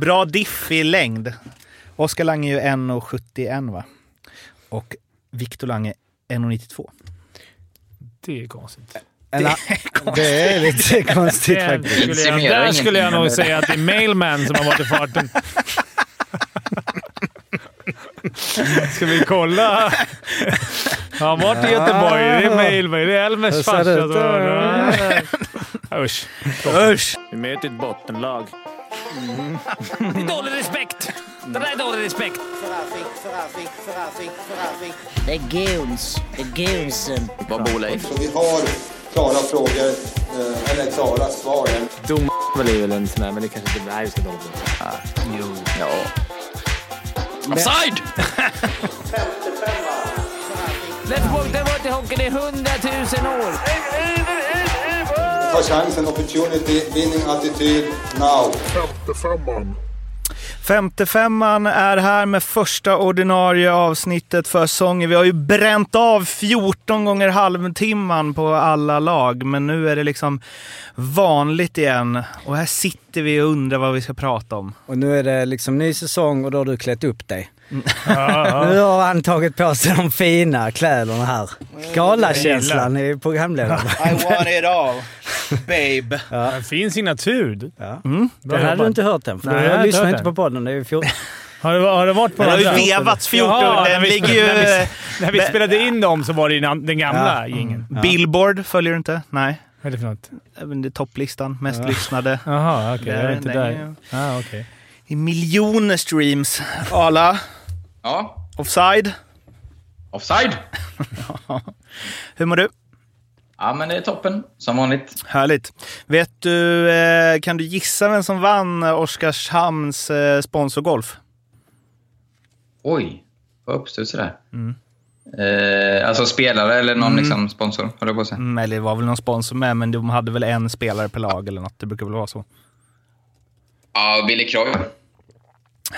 Bra diff i längd. Oskar Lange är ju 1,71 va? Och Viktor Lange 1,92. Det är konstigt. Eller, det är lite konstigt Där faktiskt. skulle, jag, där skulle jag nog säga att det är Mailman som har varit i farten. Ska vi kolla? Han har varit i Göteborg. Det är Mailman. Det är Elmers farsa. det Usch. Usch! Vi möter ett bottenlag. Det är dålig respekt. Det där är dålig respekt. Det är goons. Det är goonsen. Vad bor Leif? Så vi har klara frågor, eh, eller klara svar. Dom är väl en sån där, men det kanske inte... Nej, vi ska dåligt. Ja. Offside! Let's walk the water hockeyn i hundratusen år. Ta chansen, opportunity, winning attityd, now. Femte femman är här med första ordinarie avsnittet för säsongen. Vi har ju bränt av 14 gånger halvtimman på alla lag, men nu är det liksom vanligt igen. Och här sitter vi och undrar vad vi ska prata om. Och nu är det liksom ny säsong och då har du klätt upp dig. Ja, Nu har han tagit på sig de fina kläderna här. Galakänslan i programledaren. I want it all, babe. ja. En fin signatur. Ja. Mm. Det hade du inte hört än, för Nej, jag lyssnar inte den. på podden. Det är ju 14. Har det, har det varit på Den har ju vevats 14. Jaha, när den vi- ligger ju... När vi, när vi spelade in dem så var det den den gamla Ja. jingeln. Billboard följer du inte? Nej. Vad är det för något? Även det är topplistan, mest lyssnade. Jaha, okej. jag är Den- inte den där. är- Ah, okej. I miljoner streams. Ala, Ja. offside. Offside! Hur mår du? Ja, men det är toppen. Som vanligt. Härligt. Vet du, eh, kan du gissa vem som vann Oskarshamns eh, sponsorgolf? Oj, vad uppstuds sådär. Eh, alltså spelare eller någon liksom sponsor, höll jag på att säga. Mm, eller det var väl någon sponsor med, men de hade väl en spelare per lag eller något. Det brukar väl vara så. Ja, Billy Croy.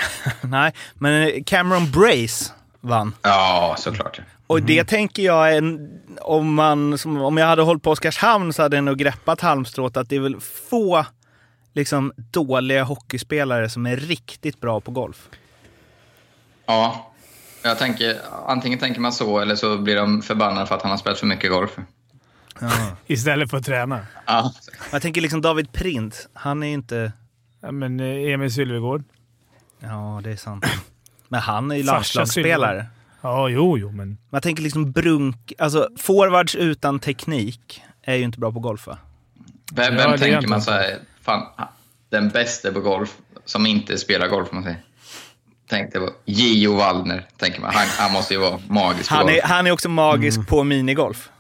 Nej, men eh, Cameron Brace vann. Ja, såklart. Och det tänker jag, är en, om, man, som, om jag hade hållit på Oskarshamn så hade jag nog greppat halmstrået att det är väl få liksom, dåliga hockeyspelare som är riktigt bra på golf. Ja. Jag tänker, antingen tänker man så eller så blir de förbannade för att han har spelat för mycket golf. Istället för att träna. Ja. Jag tänker liksom David Print, han är inte... Ja, men eh, Emil Sylvegård. Ja, det är sant. Men han är ju landslagsspelare. Ja, jo, jo, men... Jag tänker liksom brunk... Alltså forwards utan teknik är ju inte bra på golf va? Vem, Ja, vem är tänker man så. här, fan, den bästa på golf som inte spelar golf, man säger. Tänkte på Gio Wallner, tänker man. Han, han måste ju vara magisk på Han golf. är, han är också magisk på minigolf.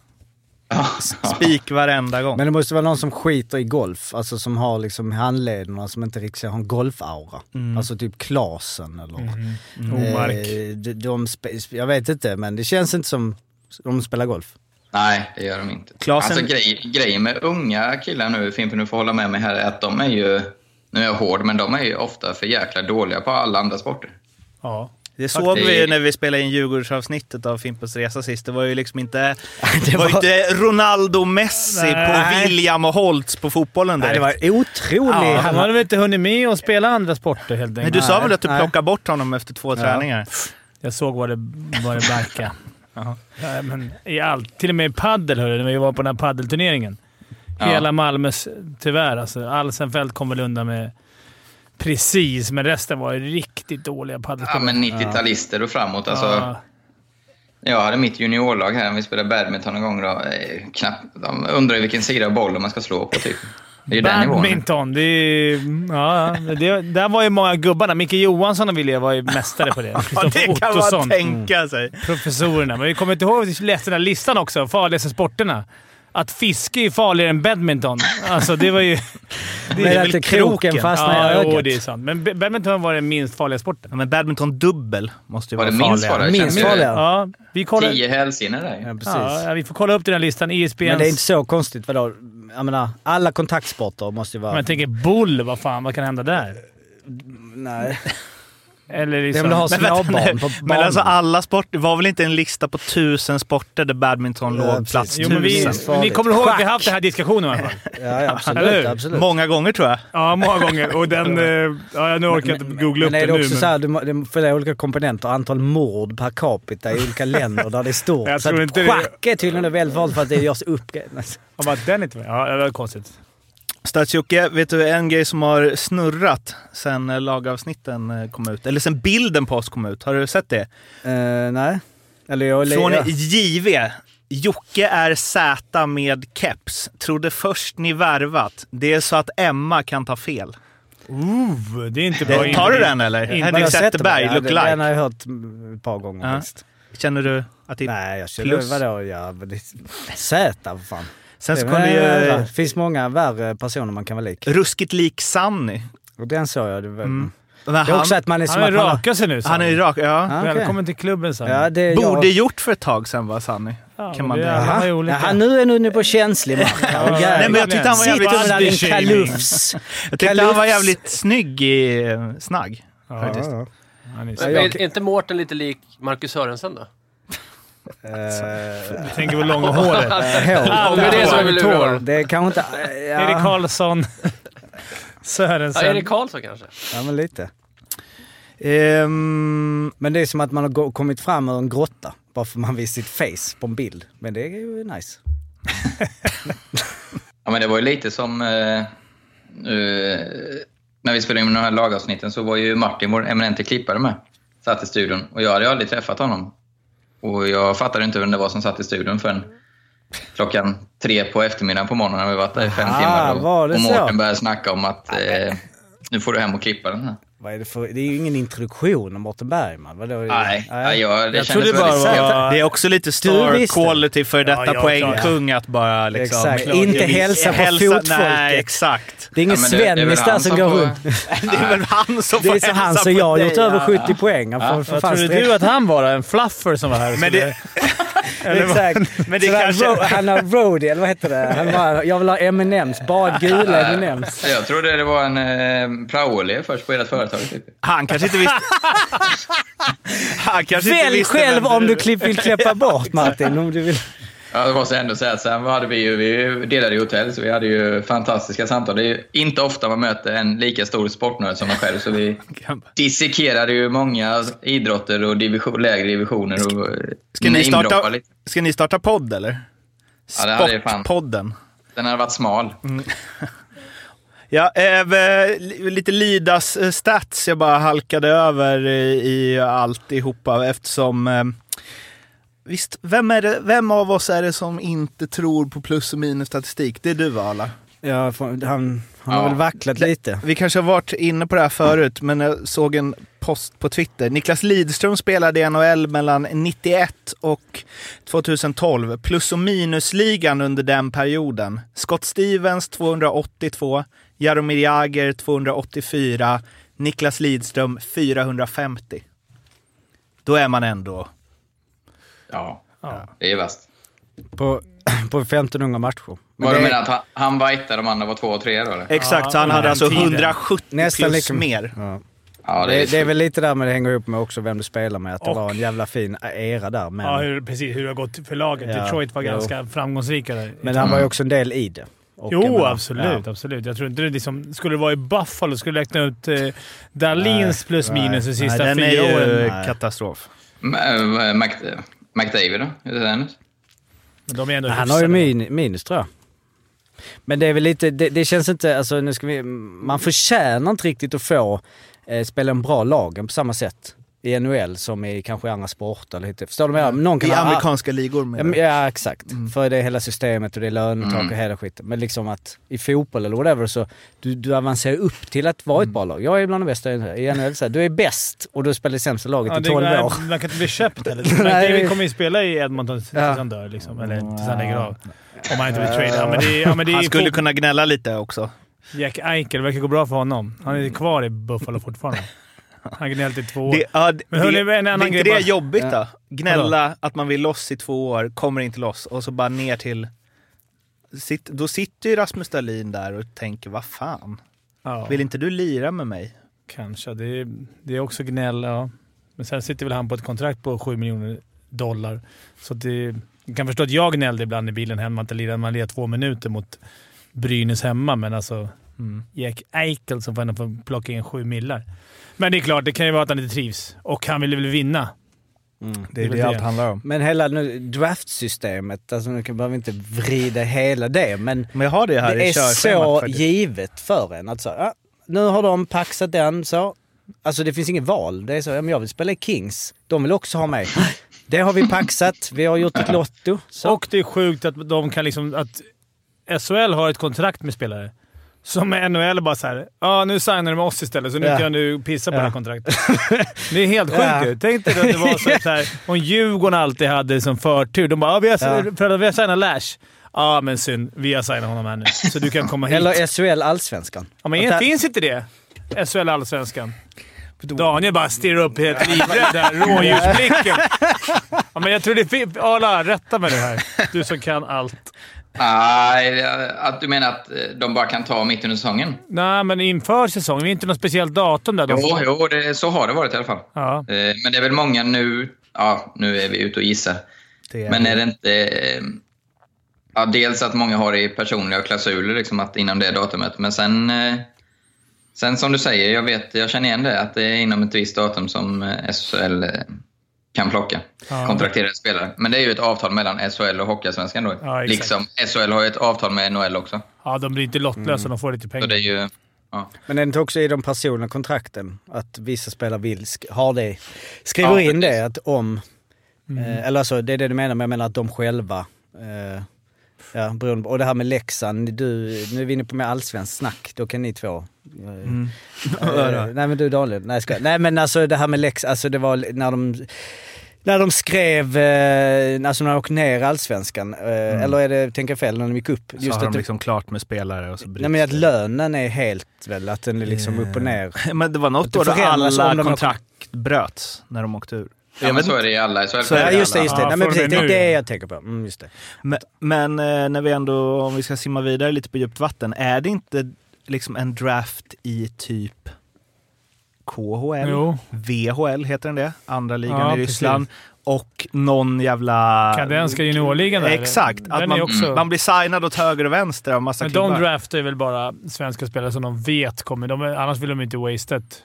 Ja. Spik varenda gång. Men det måste vara någon som skiter i golf, alltså som har liksom handlederna som inte riktigt har en golfaura. Alltså typ Klasen eller... Omark. Eh, de, de, spe- jag vet inte, men det känns inte som de spelar golf. Nej, det gör de inte. Klasen- Alltså, grej, grejen med unga killar nu, Fimpen, du får hålla med mig här, är att de är ju, nu är jag hård, men de är ju ofta för jäkla dåliga på alla andra sporter. Ja. Det såg det- vi ju när vi spelade in Djurgårdsavsnittet av Fimpens Resa sist. Det var ju liksom inte, Det var var- inte Ronaldo Messi Nej. på William och Holtz på fotbollen Nej, direkt. det var otroligt. Ja, han hade väl inte hunnit med att spela andra sporter helt Men enkelt. du sa Nej, väl att du nej. plockade bort honom efter två träningar? Jag såg vad det, vad det barkade. Nej, men I allt. Till och med i paddel, hörru, när vi var på den här paddelturneringen. Ja. Hela Malmös, tyvärr alltså. Alsenfelt kom väl undan med precis, men resten var riktigt dåliga Ja, paddelspelare. men 90-talister och framåt. Alltså, Ja. Jag hade mitt juniorlag här, vi spelade badminton en gång. Då, eh, knappt, de undrar vilken sida av bollen man ska slå på, typ. Det är. Badminton, det är... Ja, det, där var ju många gubbarna. Micke Johansson och William var ju mästare på det. Ja, det kan man Ottosson. tänka sig. professorerna. Men vi kommer inte ihåg att vi läste den här listan också. Farligaste sporterna. Att fiske är farligare än badminton. Alltså det var ju... Det Men är att väl kroken fastnar i Ja, jo, ögat. det är sant. Men ba- badminton var den minst farliga sporten. Ja, men badminton dubbel måste ju Var vara det minst farligare. Minst Känns det- farligare. Ja, vi kollar... Tio hälsenor där. Ja, precis. Ja, vi får kolla upp den här listan. ISBNs... Men det är inte så konstigt. Vadå? Jag menar, alla kontaktsporter måste ju Men vara... jag tänker bull, vad fan, vad kan hända där? Nej. Eller liksom... att ha Men vänta på Men alltså alla sporter, var väl inte en lista på tusen sporter där badminton Ja, låg plats Jo, men vi, tusen? Farligt. ni kommer ihåg att vi Schack. haft den här diskussionen i alla fall? Ja, ja, absolut. absolut. Många gånger tror jag. Ja, många gånger. Och den... eh, Ja, nu orkar jag inte googla upp men den nu. men- så här, du för det är olika komponenter, antal mord per capita i olika länder där det är stort. Jag så tror att schack är tydligen väldigt vanligt för att det görs upp. Ja, bara den inte med. Ja, det var konstigt. Stats-Jocke, vet du en grej som har snurrat sen eh, lagavsnitten eh, kom ut? Eller sen bilden på oss kom ut. Har du sett det? Uh, nej. Eller jag... Från. JV. Jocke är Z med keps. Trodde först ni värvat. Det är så att Emma kan ta fel. Ooh, det är inte bra. Tar du den eller? Henrik jag har sett Zetterberg, look det- Den har like. jag hört ett par gånger faktiskt. Känner du att det är... Nej, jag känner Plus. vadå? Ja, Z, vad fan. Sen så Det kunde ju... Det finns många värre personer man kan vara lik. Ruskigt lik Sanny. Och den såg jag. Det, var, Mm. Men det är också att man är som Han är raka sig nu. sa Han är rak, ja. Ja, okej. Välkommen till klubben, sa Ja, det är Borde jag. gjort för ett tag sedan var Sanny. Ja, kan man det- olika. Jaha, nu är du inne på känslig mark. Ja, jävlar. Nej, men jag tyckte han var Sitter jävligt- med där din kalufs. Jag tyckte han var Kalufs. jävligt snygg i eh, snagg. Ja, faktiskt. Ja, Ja, Men är inte Mårten lite lik Marcus Sörensen då? Ja. Eh, Jag tänker på långa håret. hår. Ja, det är det som är lurar. Det är kanske inte... Ja, Erik Karlsson. Ja, Sörensen. Erik Karlsson kanske? ja, men lite. Ehm, Men det är som att man har kommit fram ur en grotta. Bara för man visar sitt face på en bild. Men det är ju nice. Ja, men det var ju lite som... Eh, när vi spelade in de här lagavsnitten så var ju Martin, vår eminente klippare, med. Satt i studion. Och jag hade ju aldrig träffat honom. Och jag fattade inte vem det var som satt i studion förrän klockan tre på eftermiddagen på morgonen. när Vi varit där i fem Ah, timmar. Och, och? Mårten började snacka om att eh, nu får du hem och klippa den här. Vad är det, för, det är ju ingen introduktion om Mårten Bergman. Vadå? Nej, nej. jag, det Jag kändes bara var- det är också lite star quality för detta Ja, ja, poängkung att bara liksom... Exakt. Klart, Inte hälsa på hälsa- fotfolket. Nej, exakt. Det är ingen Ja, det- det Svennis där han som går får- runt. Det är väl han som Det får är så hälsa han på som jag har gjort över 70 poäng. Han får för Vad trodde du att han var? En fluffer som var här? Men det, Exakt. Men det kanske- ro- Han har roadie, eller vad heter det? Han bara, jag vill ha M&M's, bara gula M&M's. Jag trodde det var en eh, praoelev först på ert företag. Typ. han kanske inte visste... han kanske inte Välj visste själv om du vill klippa bort Martin. Om du vill. Ja, det måste jag ändå säga. Sen hade vi ju, vi delade ju hotell, så vi hade ju fantastiska samtal. Det är inte ofta man möter en lika stor sportnörd som man själv, så vi dissekerade ju många idrotter och division, lägre divisioner och Ska ni, starta, lite. ska ni starta podd eller? Ja, jag. Sportpodden. Den hade varit smal. Ja, eh, li- lite Lidas eh, stats jag bara halkade över i, i alltihopa eftersom... Eh, visst, vem, är det, vem av oss är det som inte tror på plus och minus statistik? Det är du va, Arla? Ja, han, han har Ja. väl vacklat lite. Vi kanske har varit inne på det här förut, men jag såg en post på Twitter. Niklas Lidström spelade i NHL mellan 91 och 2012. Plus och minusligan under den perioden. Scott Stevens 282, Jaromir Jagr 284, Niklas Lidström 450. Då är man ändå... Ja, det är värst. På, på 1500 matcher. Men Var du det är menar att han, han var etta, de andra var två och tre då eller? Exakt, så han hade den alltså tiden. 170 Nästan plus lika- mer. Ja. Ja, Det, det är väl lite där med det hänger ihop med också vem du spelar med. Att det Och- var en jävla fin era där. Men, Ja, hur, precis. Hur det har gått för laget. Ja, Detroit var jo. ganska framgångsrika där. men han var ju också en del i det. Och Jo, menar, absolut. absolut. Jag tror inte det liksom, Skulle det vara i Buffalo skulle jag räkna ut eh, Dahlins plus nej, minus de Nej, sista den är fyra ju åren. Nej. katastrof. M- eh, Mac, McDavid då? Den ut? Men de är ändå Han har ju min, minus tror jag. Men det är väl lite, det, det känns inte, alltså nu ska vi, man förtjänar inte riktigt att få eh, spela en bra lagen på samma sätt i NHL som i kanske andra sporter. Eller lite. Förstår du vad jag menar? Någon kan I ha- amerikanska ligor Ja, med men, ja exakt. För det är hela systemet och det är lönetak Mm. och hela skiten. Men liksom att i fotboll eller whatever så du, du avancerar upp till att vara ett bra lag. Jag är bland de bästa i NHL. Så här, du är bäst och du spelar i sämsta laget Ja, i det, 12 nej, år. Man kan inte bli köpt heller. Nej. McDavid kommer ju spela i Edmonton tills Ja. han dör, liksom. eller tills han lägger av. Om han inte blir traded. Ja, är- ja, är Han skulle kunna gnälla lite också. Jack Eichel verkar gå bra för honom. Han är kvar i Buffalo fortfarande. Han gnällt i två år. Det, ja, det, Men hörni, det, en annan är inte grej det bara- jobbigt då? Gnälla att man vill loss i två år, kommer inte loss och så bara ner till... Sitt, då sitter ju Rasmus Dahlin där och tänker, vad fan? ja. Vill inte du lira med mig? Kanske. Det är, det är också gnäll, ja. Men sen sitter väl han på ett kontrakt på 7 miljoner dollar. Så det, jag kan förstå att jag gnällde ibland i bilen hemma att man lirar två minuter mot Brynäs hemma, men alltså Mm. Jack Eichel som får ändå få plocka in sju millar. Men det är klart, det kan ju vara att han inte trivs. Och han vill väl vinna. Mm. Det är väl det allt handlar om. Men hela nu, draftsystemet, alltså nu kan behöver vi inte vrida hela det, men Men jag har det här det är så faktiskt. givet för en att så, ja, nu har de paxat den så. Alltså det finns inget val. Det är så, ja, men jag vill spela i Kings. De vill också ha mig. Det har vi paxat. Vi har gjort ett lotto. Så. Och det är sjukt att de kan liksom... Att SHL har ett kontrakt med spelare. Som NHL bara såhär, ja nu signar du med oss istället så nu Ja. kan du pissa på Ja. det här kontraktet. det är helt sjukt ju. Tänk dig att det var så, så här, om Djurgården alltid hade som förtur. De bara, ja, vi har, för att vi har signat Lash. Ja, men synd. Vi har signat honom här nu. Så du kan komma hit. Eller SHL Allsvenskan. ja, men där- finns inte det? SHL Allsvenskan. Daniel bara stirrar upp helt livrädd där. Rådjursblicken. Ja, men jag tror det är. Arla, rätta mig nu här. Du som kan allt. Nej, att du menar att eh, de bara kan ta mitt under säsongen? Nej, men inför säsongen. Det är inte något speciellt datum där. de Jo, får- jo det, så har det varit i alla fall. Ja. Eh, Men det är väl många nu... Ja, nu är vi ute och gissar. Det är Men är det inte... eh, Ja, dels att många har i personliga klausuler liksom att inom det datumet. Men sen... Sen som du säger, jag, vet, jag känner igen det, att det är inom ett visst datum som SHL kan plocka Ja. kontrakterade spelare. Men det är ju ett avtal mellan SHL och Hockeyallsvenskan då. Ja, liksom SHL har ju ett avtal med NHL också. ja, de blir inte lottlösa. De får lite Så pengar. det är ju... Ja. Men är det inte också i de personliga kontrakten att vissa spelare vill sk- ha det? Skriver Ja, in precis. det att om... Mm. Eh, eller alltså det är det du menar, men jag menar att de själva... Eh, ja, beroende och det här med Leksand, du, nu är vi inne på mer allsvenskt snack, då kan ni två... Eh, Mm. eh, nej men du Daniel, nej jag. Nej men alltså det här med Leksand, alltså det var när de... När de skrev, eh, alltså när de åkte ner allsvenskan, eh, eller är det, tänker jag fel, när de gick upp? Så har att de liksom klart med spelare och så Nej bryts men att det. lönen är helt väl, att den är liksom upp och ner. Men det var något det år då alla kontrakt bröts när de åkte ur. Ja, Jag men så är det i alla. Så är Ja det just det, just det. Ja, Nej, men precis, det är det jag tänker på. Mm, just det. Men, men eh, när vi ändå, om vi ska simma vidare lite på djupt vatten, är det inte liksom en draft i typ KHL? Jo. VHL heter den det, andra ligan Ja, i Ryssland. Och någon jävla... Kanadensiska juniorligan där. Exakt, att man, också- man blir signad åt höger och vänster av massa Men de klubbar. draftar ju väl bara svenska spelare som de vet kommer. De annars vill de inte wastea ett-.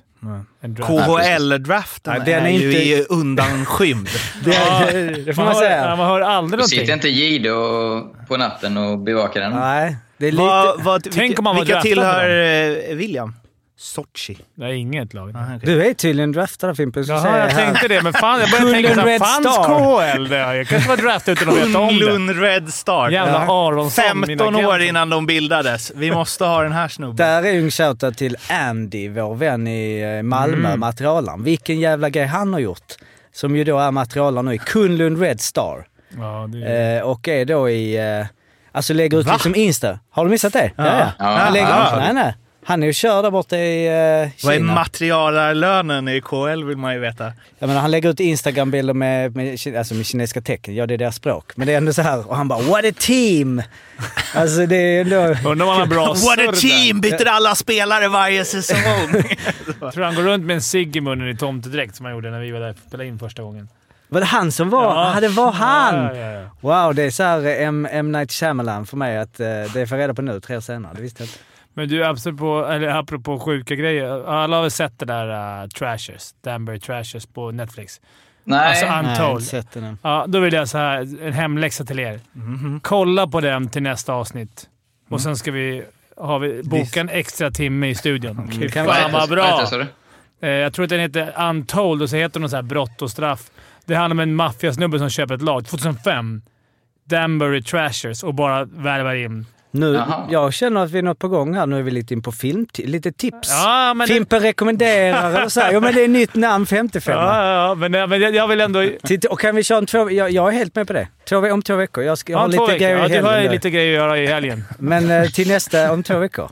KHL-draften är, är ju inte- undanskymd. Det, Ja, det, får man, man hör, säga. man hör aldrig någonting. sitter inte Gide och- på natten och bevakar den. Nej, det är lite... vad, vad, Tänk vilka, om man var vilka draftad tillhör eh, William? Sochi. Det är inget lag. Ah, okej. Du är tydligen draftad Fimpen, Jaha, säga jag här. tänkte det. Men fan, jag började tänka såhär, Red fanns Star. KHL där? Jag kanske var draftad utan att veta om det. Kunlun Red Star. Jävla Aronsson. 15 mina år innan de bildades. Vi måste ha den här snubben. Där är ju en shoutout till Andy, vår vän i eh, Malmö, Mm. materialaren. Vilken jävla grej han har gjort. Som ju då är materialare nu i Kunlund Red Star. Ja, det är... Eh, och är då i... Eh, alltså lägger ut Va? liksom Insta. Har du missat det? Ja, ja. Ja, Han lägger, ja. nej, nej. Han är ju körd där borta i eh, Vad är Kina. materialarlönen i KL vill man ju veta. Jag menar, han lägger ut Instagram-bilder med, med, alltså med kinesiska tecken. Ja, det är deras språk. Men det är ändå så här. Och han bara “What a team!” Alltså det är ändå... Undrar om han har bra What a team! Byter alla spelare varje säsong. Jag tror han går runt med en cigg i munnen i tomtedräkt som han gjorde när vi var där och spelade in första gången. Var det han som var? Ja, det var han! Ja, ja, ja. Wow, det är så här eh, M, M. Night Shyamalan för mig att eh, det får jag reda på nu, tre år senare. Det visste jag inte. Men du, apropå, eller apropå sjuka grejer. Alla har väl sett det där uh, Trashers, Danbury Trashers på Netflix? Nej, Alltså, Nej, Untold. inte sett den. Ja, då vill jag så här, en hemläxa till er. Kolla på den till nästa avsnitt. Och sen ska vi, har vi boka en extra timme i studion. Vad fan vad bra! Det, du? Eh, jag tror att den heter Untold och så heter den så här brott och straff. Det handlar om en maffiasnubbe som köper ett lag. 2005. Danbury Trashers och bara värvar in. Nu, jag känner att vi är något på gång här. Nu är vi lite in på film, lite tips. Ja, men... Fimpen rekommenderar eller så. här. Jo men det är nytt namn 55. Ja, ja, ja, men, men jag, jag vill ändå... Och kan vi köra en två... Jag, jag är helt med på det. Två, om två veckor. Jag, ska, jag Ja, har lite veckor. grejer Ja, i du har ju helgen. lite grejer att göra i helgen. Men eh, till nästa, om två veckor.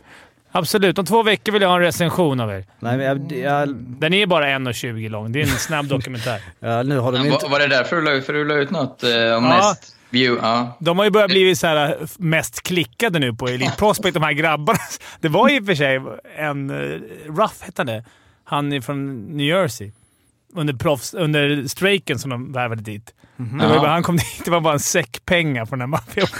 Absolut. Om två veckor vill jag ha en recension av er. Nej, men jag, jag, Den är bara 1.20 lång. Det är en snabb dokumentär. ja, nu har de inte... var, var det därför du la ut, för du la ut något eh, om Ja. mest view? Ja. De har ju börjat bli så här eh, mest klickade nu på Elite Prospect, de här grabbarna. Det var i och för sig en... eh, Ruff hette han det? Han är från New Jersey. Under, proffs, under strejken som de värvade dit. Mhm. Det var Ja. bara, han kom dit, det var bara en säck pengar från den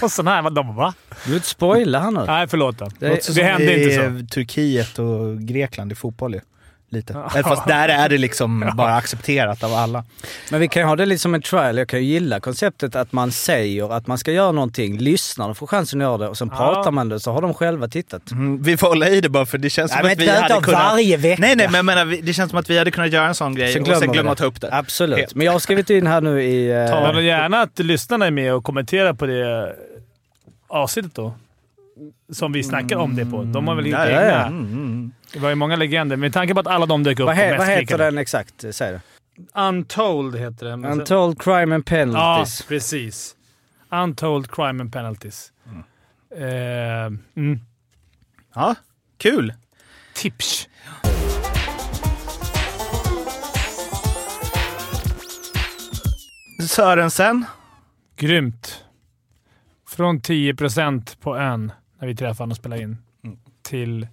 sån här. De bara, va? Du vill inte spoila här nu. Nej, förlåt då. Det- Det, som hände inte så. Turkiet och Grekland i fotboll ju. Lite. Eller Fast där är det liksom bara accepterat av alla. Men vi kan ju ha det lite som en trial. Jag kan ju gilla konceptet att man säger att man ska göra någonting, lyssnarna får chansen att göra det och sen Ja. pratar man det så har de själva tittat. Mm, vi får hålla i det bara för det känns Nej, som att vi inte hade ha kunnat... varje vecka. Nej, nej, men jag menar, det känns som att vi hade kunnat göra en sån grej Sen och sen glömma att ta upp det. Absolut. Helt. Men jag har skrivit in här nu i... eh, Ta väl gärna att lyssnarna är med och kommenterar på det avsnittet då. Som vi snackar om det på. De har väl Ja, ja, egna... ja. Mm, mm. Det var ju många legender. Med tanke på att alla de dök upp vad, he, vad heter den exakt? Säg det. Untold heter den. Untold Crime and Ja, Penalties. precis. Untold Crime and Penalties. Eh, mm. Ja, kul. Tips. Sörensen. Grymt. Från 10% på en när vi träffade honom och spelade in till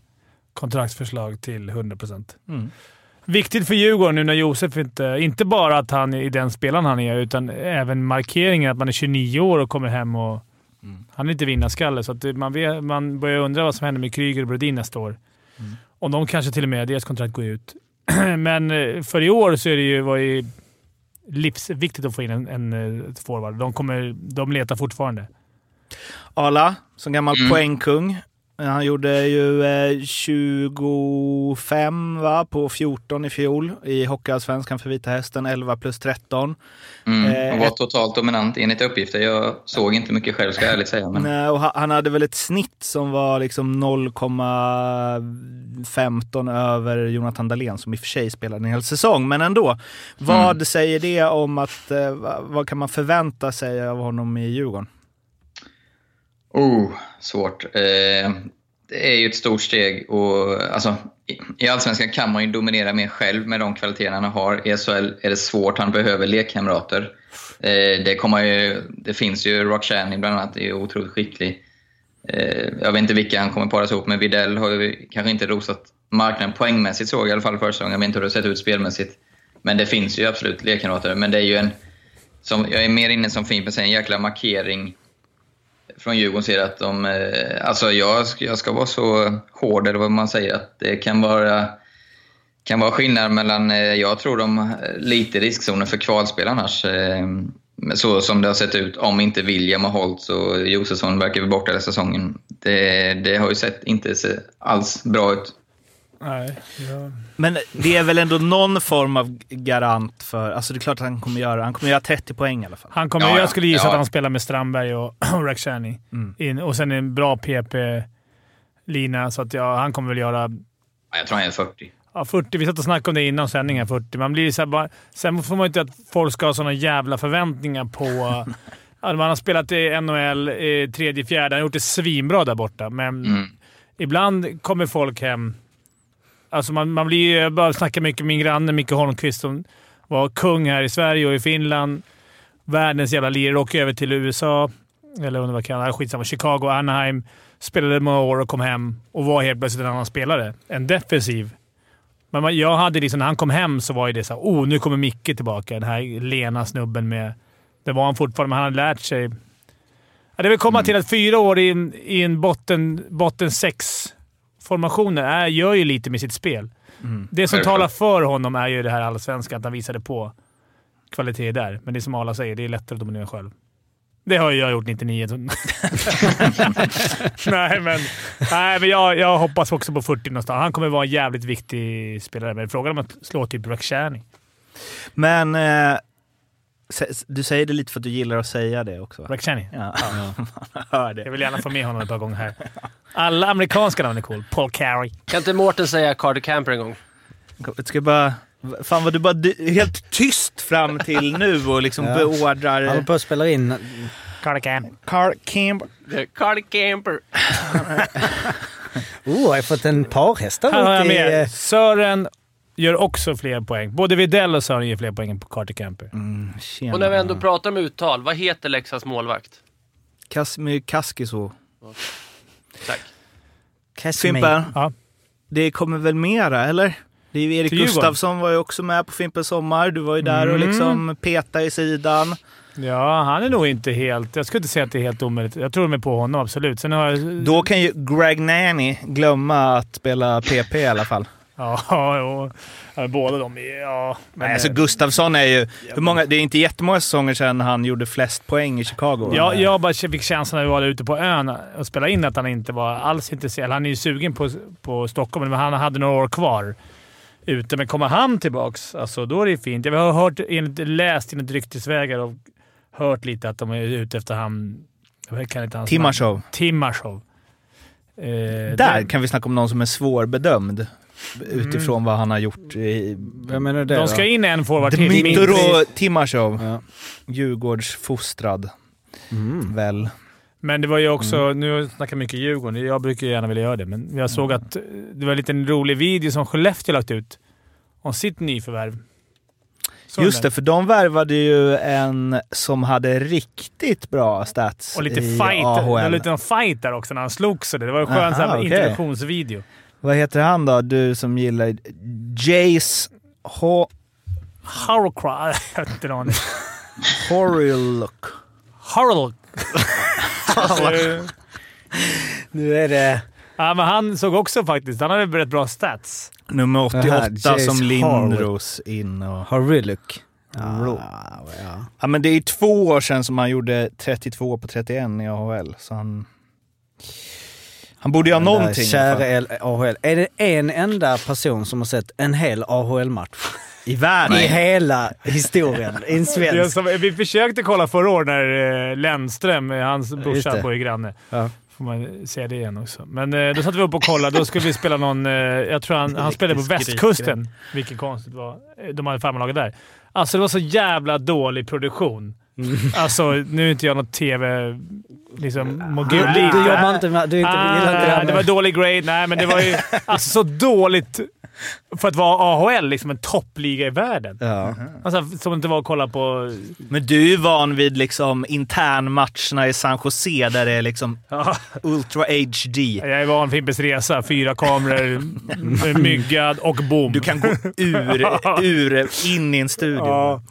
kontraktsförslag till 100%. Mm. Viktigt för Djurgården nu när Josef inte... Inte bara att han är den spelaren han är, utan även markeringen att man är 29 år och kommer hem och... Han är inte vinnarskalle, så att man, vet, man börjar undra vad som händer med Kryger och Brodin nästa år. Om de kanske till och med, deras kontrakt går ut. Men eh, för i år så är det ju, var ju livsviktigt att få in en, en eh, forward. De, kommer, de letar fortfarande. Arla, som gammal Mm. poängkung. Han gjorde ju eh, 25 va, på 14 i fjol i Hockeyallsvenskan för Vita Hästen, 11 plus 13. Mm. Eh, Och var ett- totalt dominant enligt uppgifter. Jag såg inte mycket själv, ska jag ärligt säga. Men... Nej, och ha- han hade väl ett snitt som var liksom 0,15 över Jonathan Dahlén som i och för sig spelade en hel säsong, men ändå. Vad Mm. säger det om att, eh, va- vad kan man förvänta sig av honom i Djurgården? Oh, svårt. Eh, det är ju ett stort steg. Och, alltså, i- Allsvenskan kan man ju dominera mer själv med de kvaliteterna han har. I SHL är det svårt. Han behöver lekkamrater. Eh, det, kommer ju, det finns ju Rock bland annat, är ju otroligt skicklig. Eh, jag vet inte vilka han kommer paras ihop med. Videll har ju kanske inte rosat marknaden poängmässigt såg jag i alla fall förra säsongen. Jag vet inte hur det har sett ut spelmässigt. Men det finns ju absolut lekkamrater. Men det är ju en, som, jag är mer inne som fimpen, men säger, en jäkla markering från Djurgårdens sida, att de... Eh, alltså jag, ska- jag ska vara så hård, eller vad man säger, att det kan vara, kan vara skillnad mellan... Eh, jag tror de är lite i riskzonen för kvalspel annars. Eh, så som det har sett ut, om inte William har hållit och Josefsson verkar vara borta hela säsongen. Det, det har ju sett inte alls bra ut. Nej. Ja. Men det är väl ändå någon form av garant för, alltså det är klart att han kommer göra, han kommer göra 30 poäng i alla fall. Han kommer, Ja, ja. Jag skulle gissa Ja. att han spelar med Strandberg och, och Rakhshani. Mm. In, och sen en bra PP-lina, så att ja, han kommer väl göra Ja, Jag tror han är 40. ja, 40. Vi satt och snackade om det innan sändningen. 40. Man blir så här bara, sen får man ju inte att folk ska ha såna jävla förväntningar på... man har spelat i NHL i tredje, fjärde. Han har gjort det svinbra där borta, men Mm. ibland kommer folk hem... Alltså man, man blir ju... Jag bara snackar mycket med min granne Micke Holmqvist som var kung här i Sverige och i Finland. Världens jävla lirare. Åker över till USA, eller om det var Kanada, skitsamma. Chicago, Anaheim. Spelade några år och kom hem och var helt plötsligt en annan spelare. En defensiv. Men jag hade liksom, när han kom hem så var det så här, oh, nu kommer Micke tillbaka. Den här lena snubben med... Det var han fortfarande, men han hade lärt sig. Ja, det vill komma till att fyra år i en, i en botten, botten sex-formationer är, gör ju lite med sitt spel. Det som talar för honom är ju det här allsvenska, att han visade på kvalitet där. Men det är som Arla säger, det är lättare att dominera själv. Det har ju jag gjort 99. så- nej, men, nej, men jag, jag hoppas också på 40 någonstans. Han kommer vara en jävligt viktig spelare, men frågan om att slå typ Rakhshani. Men eh, du säger det lite för att du gillar att säga det också. Rakhshani. Ja, man hör Jag vill gärna få med honom ett par gånger här. Alla amerikanska namn är cool. Paul Carey. Kan inte Mårten säga Carter Camper en gång? Jag ska bara... Fan vad du bara helt tyst fram till nu och liksom Ja. Han håller beordrar... på att spela in... Carter Camp. Carl Camp. Carter Camper. Oh, jag har fått en parhäst Här har jag där i... med. eh, Sören gör också fler poäng. Både Widell och Sören ger fler poäng än på Carter Camper. Mm. Och när vi ändå pratar om uttal, vad heter Leksands målvakt? Kasimir Kaskiso. Tack. Fimpen, Ja. det kommer väl mera, eller? Det är ju Erik. Gustafsson var ju också med på Fimpens Sommar. Du var ju där och Mm. liksom petade i sidan. Ja, han är nog inte helt... Jag skulle inte säga att det är helt omöjligt. Jag tror de är på honom, absolut. Sen har jag... Då kan ju Greg Nanny glömma att spela PP i alla fall. Ja, ja, ja, båda de är... Ja, men, Nej, alltså Gustafsson är ju... Hur många, det är inte jättemånga säsonger sedan han gjorde flest poäng i Chicago. Ja, jag bara fick känslan när vi var där ute på ön och spelade in att han inte var alls intresserad. Han är ju sugen på, på Stockholm, men han hade några år kvar ute. Men kommer han tillbaks, alltså, då är det fint. Jag har hört, enligt, läst enligt ryktesvägar och hört lite att de är ute efter han... Jag kan inte hans namn. Timashov. Timashov. Eh, Där det- kan vi snacka om någon som är svårbedömd utifrån vad han har gjort. I, Vem är det De då? ska in en forward till. Dmitro Timashov. Ja. Djurgårdsfostrad. Mm. Väl. Men det var ju också, nu snackar jag mycket Djurgården, jag brukar ju gärna vilja göra det, men jag såg att eh, det var en liten rolig video som Skellefteå lagt ut om sitt nyförvärv. Såg Just det, för de värvade ju en som hade riktigt bra stats Och lite i fight. Det var AHL. lite fight där också när han slogs. och Det Det var en skön Aha, så här okej. introduktionsvideo. Vad heter han då, du som gillar... Jace Ho- Horrocry. Jag vet inte en aning. Horlock. Alltså, Nu är det... ja, men han såg också faktiskt, han hade rätt bra stats. Nummer Det här, 88 Jace som. Lindros in och... Horrilook. Ro- Ja, ja. Ja, men det är två år sedan som han gjorde 32 på 31 i AHL, så han... Han borde ju ha någonting. Kära AHL. Är det en enda person som har sett en hel AHL-match? I världen. I hela historien. I en svensk. som, vi försökte kolla förra året när eh, Lennström, eh, hans brorsa, bor ju granne. Ja. Får man säga det igen också. Men eh, då satt vi upp och kollade. Då skulle vi spela någon... Jag tror han, han spelade på västkusten. Vilket konstigt var. De hade farmarlaget där. Alltså det var så jävla dålig produktion. Alltså, nu är inte jag någon TV... Liksom, mogul. Du, du jobbar inte med... Du inte, Ah, gillar inte det här det var dålig grade. Nej, men det var ju alltså, så dåligt för att vara AHL. Liksom en toppliga i världen. Ja. Alltså, som inte var att kolla på... Men du är ju van vid liksom internmatcherna i San Jose där det är liksom Ja. Ultra HD. Jag är van Fimpens Resa. Fyra kameror, myggad och bom. Du kan gå ur, ur in i en studio. Ja.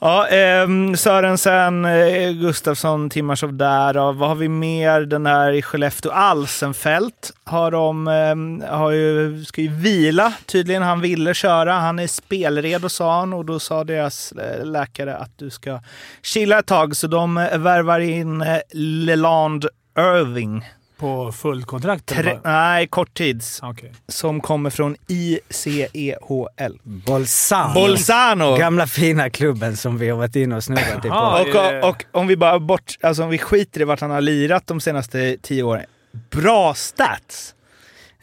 Ja, eh, Sörensen, eh, Gustafsson, Timashov där. Och vad har vi mer? Den här i Skellefteå, Alsenfelt har de, eh, har ju, ska ju vila tydligen. Han ville köra. Han är spelredo sa han och då sa deras eh, läkare att du ska chilla ett tag. Så de eh, värvar in eh, Leland Irving. På fullkontrakt? Tre, nej, korttids. Okej. Som kommer från ICEHL. Bolzano. Bolzano! Gamla fina klubben som vi har varit inne och snurrat i Och, och, och om vi bara bort, alltså om vi skiter i vart han har lirat de senaste tio åren. Bra stats!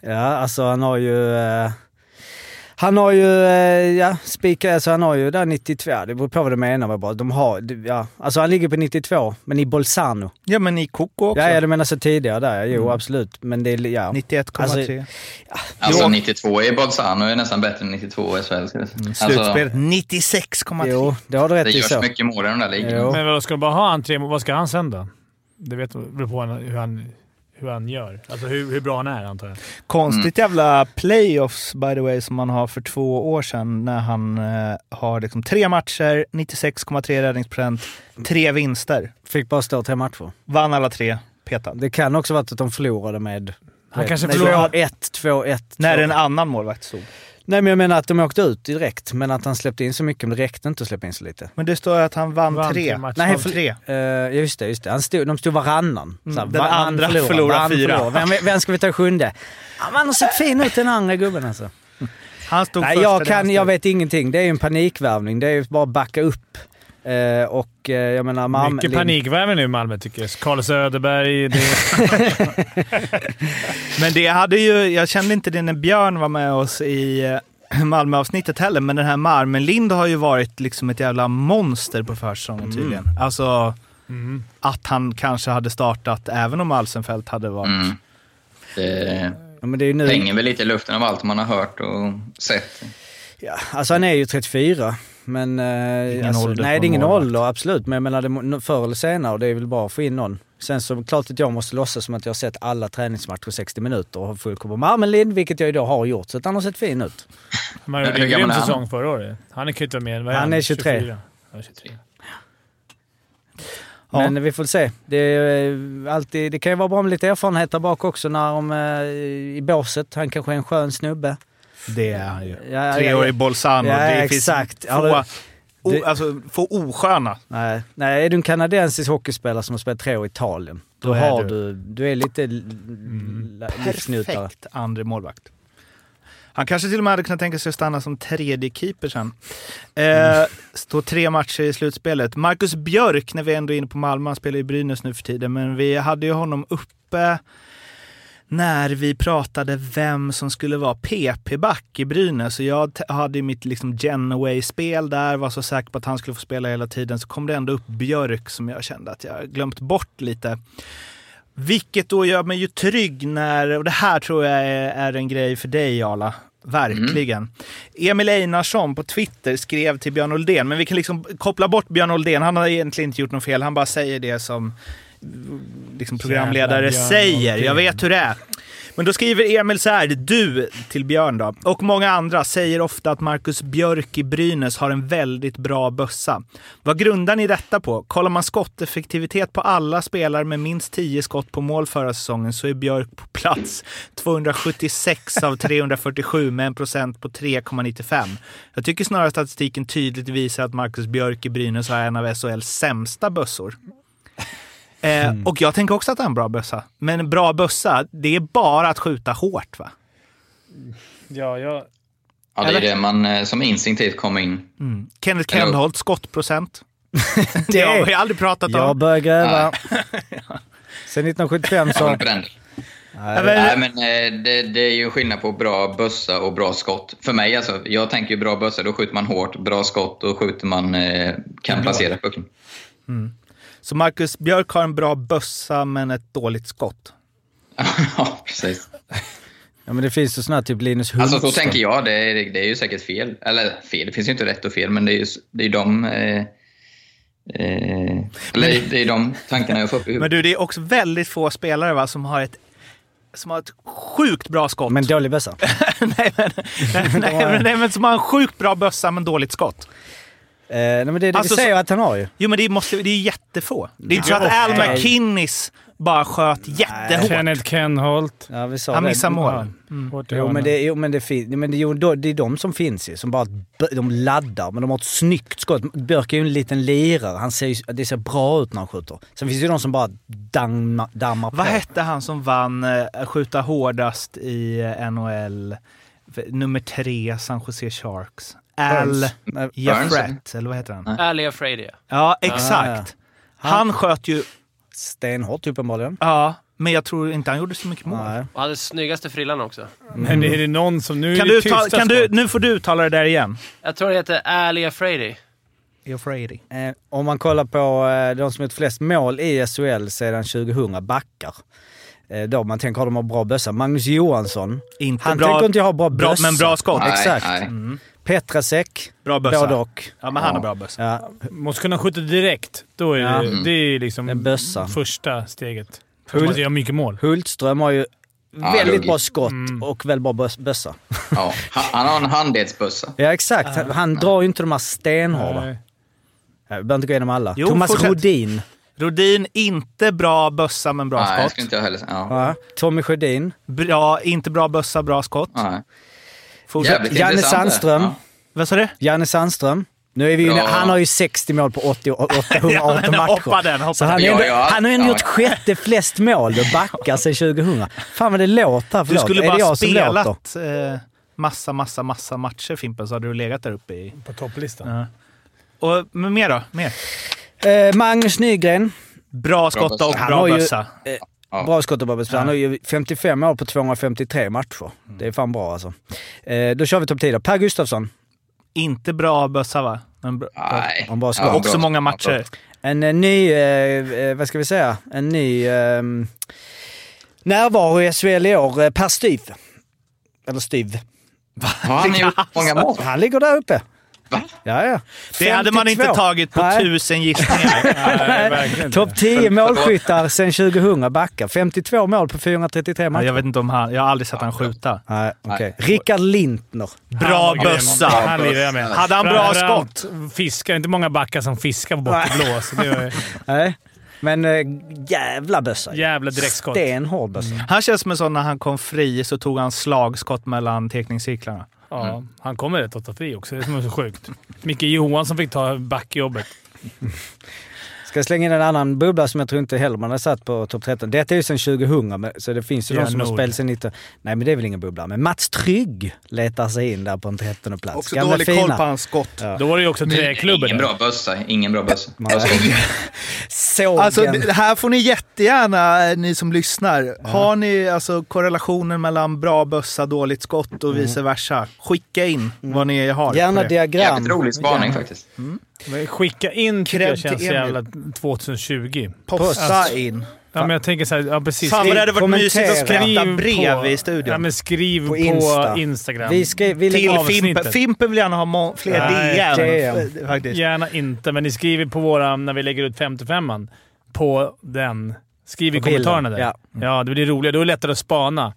Ja, alltså han har ju... Eh, han har ju, eh, ja, spika, alltså han har ju där 92, det beror på vad du menar vad bra. De har, det- ja, alltså han ligger på 92, men i Bolzano. Ja, men i Coco också. Ja, ja, du menar så tidigare där, jo absolut. Men det är, ja. 91,3. Alltså, Alltså 92 i Bolzano är nästan bättre än 92 i säga. Mm, Alltså, Slutspelet 96,3. Jo, det har du rätt det i görs så. mycket mål i de där ligorna. Men vad ska de bara ha han tre Vad ska han sen då? Det vet, beror på hur han, hur han gör. Alltså hur, hur bra han är antar jag. Konstigt jävla playoffs by the way som man har för två år sedan när han eh, har liksom tre matcher, 96,3 räddningsprocent, tre vinster. Fick bara stå tre matcher. Vann alla tre, petad. Det kan också varit att de förlorade med... Han kanske med förlorade- 2-1, 2-1. När 2-1. en annan målvakt stod. Nej men jag menar att de åkte ut direkt, men att han släppte in så mycket, men det räckte inte att släppa in så lite. Men det står att han vann, Vann tre. matcher. Nej, för- tre. Uh, just det, just det. Han stod, de stod varannan. Mm, den va- han andra förlorar, förlorar han fyra. förlorar. Vem, vem ska vi ta sjunde? Man har sett fin ut den andra gubben alltså. Han stod Nej, jag, kan, stod- jag vet ingenting. Det är ju en panikvärvning. Det är ju bara att backa upp. Eh, och eh, jag menar... Malmö- Mycket panikvärme nu i Malmö tycker jag. Carl Söderberg. Det, Men det hade ju, jag kände inte det när Björn var med oss i eh, Malmö-avsnittet heller, men den här Marmenlind har ju varit liksom ett jävla monster på försäsongen tydligen. Alltså mm. att han kanske hade startat även om Alsenfelt hade varit... Mm. Det Ja, men det är ju nu... hänger väl lite i luften av allt man har hört och sett. Ja, alltså han är ju 34. Men... Eh, Ingen alltså, ålder nej, det är ingen ålder, absolut. Men jag menar, det, förr eller senare, och det är väl bra att få in någon. Sen så klart att jag måste låtsas som att jag har sett alla träningsmatcher 60 minuter och har full koll på Marmelin, vilket jag idag har gjort. Så att han har sett fin ut. Man gjorde en grym är han? säsong förra året. Han kan ju inte vara med. Han är 23. 24? Ja, 23. Ja. Men vi får se. Det, är eh, alltid, det kan ju vara bra med lite erfarenhet där bak också när de, eh, i båset. Han kanske är en skön snubbe. Det är han ju. Ja, ja, Treårig ja. Bolzano. Ja, det exakt. finns Ja, få, det- o, alltså, få osköna. Nej, nej, är du en kanadensisk hockeyspelare som har spelat tre år i Italien, då, Då har du- du... Du är lite l- livsnjutare. Perfekt andra målvakt. Han kanske till och med hade kunnat tänka sig att stanna som tredje keeper sen. Eh, står tre matcher i slutspelet. Marcus Björk, när vi ändå är inne på Malmö, han spelar i Brynäs nu för tiden, men vi hade ju honom uppe när vi pratade vem som skulle vara PP-back i Brynäs. Så jag hade ju mitt liksom Genoway-spel där, var så säker på att han skulle få spela hela tiden. Så kom det ändå upp Björk som jag kände att jag glömt bort lite. Vilket då gör mig ju trygg när, och det här tror jag är, är en grej för dig Jarla. Verkligen. Emil Einarsson på Twitter skrev till Björn Oldén, men vi kan liksom koppla bort Björn Oldén. Han har egentligen inte gjort något fel, han bara säger det som liksom programledare Jävla säger. Jag vet hur det är. Men då skriver Emil så här, du till Björn då, och många andra säger ofta att Marcus Björk i Brynäs har en väldigt bra bössa. Vad grundar ni detta på? Kollar man skotteffektivitet på alla spelare med minst 10 skott på mål förra säsongen så är Björk på plats 276 av 347 med en procent på 3,95. Jag tycker snarare statistiken tydligt visar att Marcus Björk i Brynäs har en av SHLs sämsta bössor. Eh, och jag tänker också att det är en bra bössa. Men en bra bössa, det är bara att skjuta hårt va? Ja, jag... Ja, det är det man eh, som instinktivt kommer in. Mm. Kenneth Eller- Kenholt, skottprocent. det har vi aldrig pratat Jag om. börjar gräva. Sen 1975 Jag så... men- Nej, men eh, det, det är ju skillnad på bra bössa och bra skott. För mig alltså, jag tänker ju bra bössa, då skjuter man hårt. Bra skott, då skjuter man, kan placera pucken. Så Marcus Björk har en bra bössa men ett dåligt skott. ja, precis. Ja men det finns ju här typ Linus Alltså Hultström. så tänker jag, det är, det är ju säkert fel. Eller fel, det finns ju inte rätt och fel, men det är ju det är de... Eh, eh, eller det är de tankarna jag får upp i Men huvudet. du, det är också väldigt få spelare va, som har ett som har ett sjukt bra skott. Men dålig bössa. nej, men, nej, nej, men, nej, men som har en sjukt bra bössa men dåligt skott. Eh, nej men det är det Alltså, vi säger så- att han har ju. Jo, men det, måste, det är jättefå. Det är inte så att Al. McKinnis bara sköt jättehårt. Kenneth Kenholt. Ja, vi sa Han det. missar mål. I Jo men, det, jo, men, det, fin- men det, jo, det är de som finns ju, som bara de laddar, men de har ett snyggt skott. Björk är ju en liten lirare, han ser, det ser bra ut när han skjuter. Sen finns det ju de som bara dammar, dammar på. Vad hette han som vann eh, skjuta hårdast i eh, NHL? Nummer tre, San Jose Sharks. Al Jaffrett, eller vad heter han? Ali Afraidia. Ja, exakt. Han sköt ju, Stenhårt uppenbarligen. ja, men jag tror inte han gjorde så mycket mål. Nej. Och hade snyggaste frillan också. Men är det någon som... Nu Kan är det du tysta ta, kan du, nu får du uttala det där igen. Jag tror det heter Ali. Afraidy. Eh, om man kollar på eh, de som gjort flest mål i SHL sedan 2000, backar. Eh, då man tänker, har de har bra bössa? Magnus Johansson. Inte Han bra, tänker inte jag ha bra bra, bössa. men bra skott. Nej, Exakt. nej. Petrasek. Bra bössa. Både och. Ja, men han har bra bössa. Ja, Måste kunna skjuta direkt. Då är Ja. det, det är liksom En bössa. första steget. För Hul- att man ska göra mycket mål. Hultström har ju väldigt ruggigt. bra skott Mm. och väldigt bra bös- bössa. Ja, han, har en handledsbössa. Ja exakt, han, han drar ju inte de här stenhårda. Vi behöver inte gå igenom alla. Jo, Thomas fortsätt. Rodin. Rodin, inte bra bössa men bra Nej, skott. skulle inte jag heller. Ja. Tommy Sjödin. Bra, inte bra bössa, bra skott. Nej. Fortsätt. Jävligt Janne. Sandström. Ja. Vad sa du? Janne Sandström. Nu är vi ju. Han har ju 60 mål på 80, 818 Ja, men hoppa matcher. den, hoppa Så han, den. ändå, Ja, ja. han har ju ändå Ja. gjort sjätte flest mål och backar sedan 2000. Fan vad det låter. Du Förlåt. skulle är det bara jag som låter? spelat eh, massa, massa, massa matcher Fimpen så hade du legat där uppe i... På topplistan. Ja. Och, men mer då? Mer? Eh, Magnus Nygren. Bra skott bössa. och Han bra har ju- bössa. Ja. Bra skott och bra bössa. Han har ju 55 mål på 253 matcher. Det är fan bra alltså. Eh, då kör vi topp 10 då. Per Gustafsson. Inte bra bössa va? Men bra, Nej. Bara skott. Ja, också bra. många Ja, matcher. En eh, ny, eh, eh, vad ska vi säga, en ny eh, närvaro i SHL i år. Eh, per Styv. Eller Styv. Har han gjort många mål? Han ligger där uppe. Ja, ja. Det hade man inte 52. tagit på Nej. tusen gissningar. Topp 10 målskyttar sen 2000 backar. 52 mål på 433 Ja, matcher. jag vet inte om han... Jag har aldrig sett han skjuta. Nej, okej. Rickard Lintner. Bra bössa! Han med. Hade han bra skott? Fiskar. Inte många backar som fiskar på var Nej. Men äh, jävla bössa. jävla direktskott. Stenhård bössa. Han känns som en sån när han kom fri så tog han slagskott mellan tekningscirklarna. Ja, han kommer rätt att ta fri också. Det är som är så sjukt. Micke Johansson fick ta backjobbet. Ska jag slänga in en annan bubbla som jag tror inte heller man har satt på topp 13. Detta är ju sen 2000, men- så det finns ju Ja, de som har spelat sen 19... Nej men det är väl ingen bubbla. Men Mats Trygg letar sig in där på en 13 plats. Också Gamla dålig koll på hans skott. Ja. Då var det ju också träklubben. Ingen bra bössa. Ingen bra bössa. Nej. Sågen. Alltså, här får ni jättegärna, eh, ni som lyssnar. Har ni alltså korrelationen mellan bra bössa, dåligt skott och vice versa? Skicka in vad ni har. Gärna diagram. Jävligt rolig spaning faktiskt. Men Skicka in tycker jag känns jävla 2020. Posta Alltså, in. Ja, men jag tänker så här, ja precis. Fan vad det hade varit mysigt att skratta Skriv brev på- i studion. Ja, men skriv På på, Insta. Instagram. Vi, ska, vi Till. Fimpen. Fimpen vill gärna ha må- fler Nej, DM. DM. eh, Faktiskt. Gärna inte, men ni skriver på våra, när vi lägger ut 55an, på den. Skriv i På bilden, kommentarerna där. ja. Ja. det blir roligare. Då är det lättare att spana.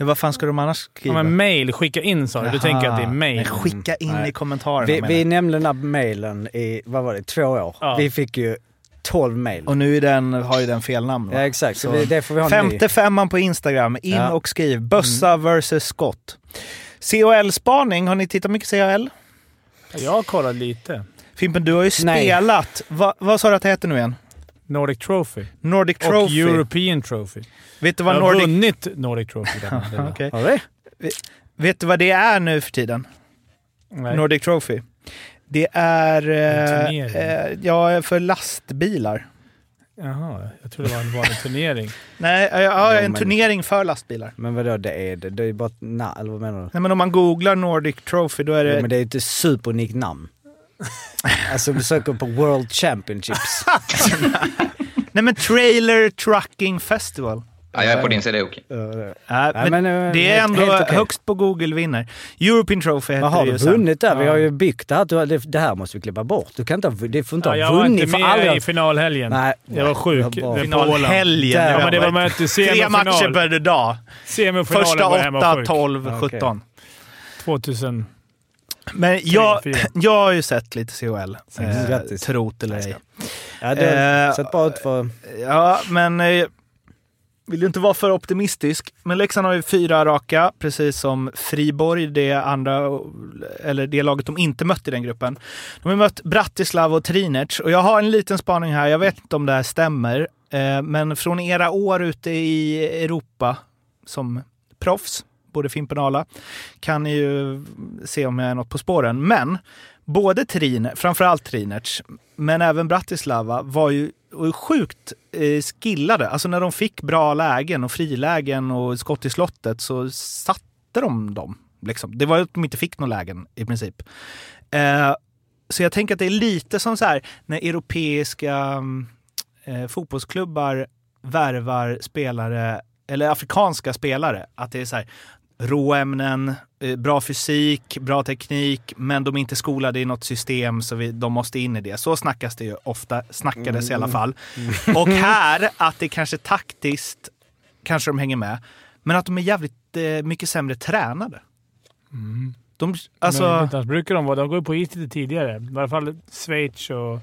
Ja, vad fan ska de annars Ja, skriva? men mail, skicka in sa du. Du tänker att det är mail. Nej, skicka in Nej. i kommentarerna Vi, vi nämnde den här mailen i, vad var det, två år. Ja. Vi fick ju 12 mail. Och nu är den, har ju den fel namn. va? Ja exakt, så det får vi ha. Femte femman på Instagram. In Ja. och skriv. Bössa versus skott. CHL-spaning. Har ni tittat mycket CHL? Jag har kollat lite. Fimpen, du har ju Nej. spelat. Va, vad sa du att det heter nu igen? Nordic Trophy. Nordic Och Trophy. European Trophy. Vet du Jag vad har Nordic... vunnit Nordic Trophy. Okej. Har vi? Vet du vad det är nu för tiden? Nej. Nordic Trophy. Det är... Eh, eh, ja, för lastbilar. Jaha, jag trodde det var en vanlig turnering. Nej, ja, ja, en men- turnering för lastbilar. Men vadå, det är det? Det är bara ett na, eller vad menar du? Nej, men om man googlar Nordic Trophy då är det... Ja, men det är inte superunikt namn. alltså du söker på World Championships. Nej men Trailer Trucking Festival. Ja, jag är på din sida Jocke. Nej, Nej, men men, eh, det är ändå okej. högst på Google vinner. European Trophy heter har det du ju sen. vunnit där? Vi Ja. har ju byggt det här. Du har- Det, här måste vi klippa bort. Du kan inte ha, det får inte Ja, ha jag var vunnit. inte med aldrig- i finalhelgen. Nej. Jag var sjuk. Ja, Finalhelgen. Ja, men det var möte Tre semifinal. matcher per dag. Semifinalen Första var jag hemma 8, sjuk. 12, Ja, okej. 17. 2000. Men jag, jag har ju sett lite CHL. Eh, trot eller ej. Ja, det har Eh, sett bra ut för... Ja, men eh, vill ju inte vara för optimistisk. Men Leksand har ju fyra raka, precis som Friborg, det andra, eller det laget de inte mött i den gruppen. De har mött Bratislava och Trinec och jag har en liten spaning här. Jag vet inte om det här stämmer, eh, men från era år ute i Europa som proffs, både Fimpen och Ala, kan ni ju se om jag är något på spåren. Men både Trinec, framförallt Trinec, men även Bratislava var ju sjukt eh, skillade. Alltså när de fick bra lägen och frilägen och skott i slottet så satte de dem. Liksom. Det var att de inte fick några lägen i princip. Eh, så jag tänker att det är lite som så här när europeiska eh, fotbollsklubbar värvar spelare, eller afrikanska spelare. Att det är så här råämnen, eh, bra fysik, bra teknik, men de är inte skolade i något system så vi, de måste in i det. Så snackas det ju ofta, snackades i alla fall. Och här, att det kanske taktiskt, kanske de hänger med, men att de är jävligt eh, mycket sämre tränade. De, alltså, Men brukar de vara. De går ju på is lite tidigare. I alla fall Schweiz och,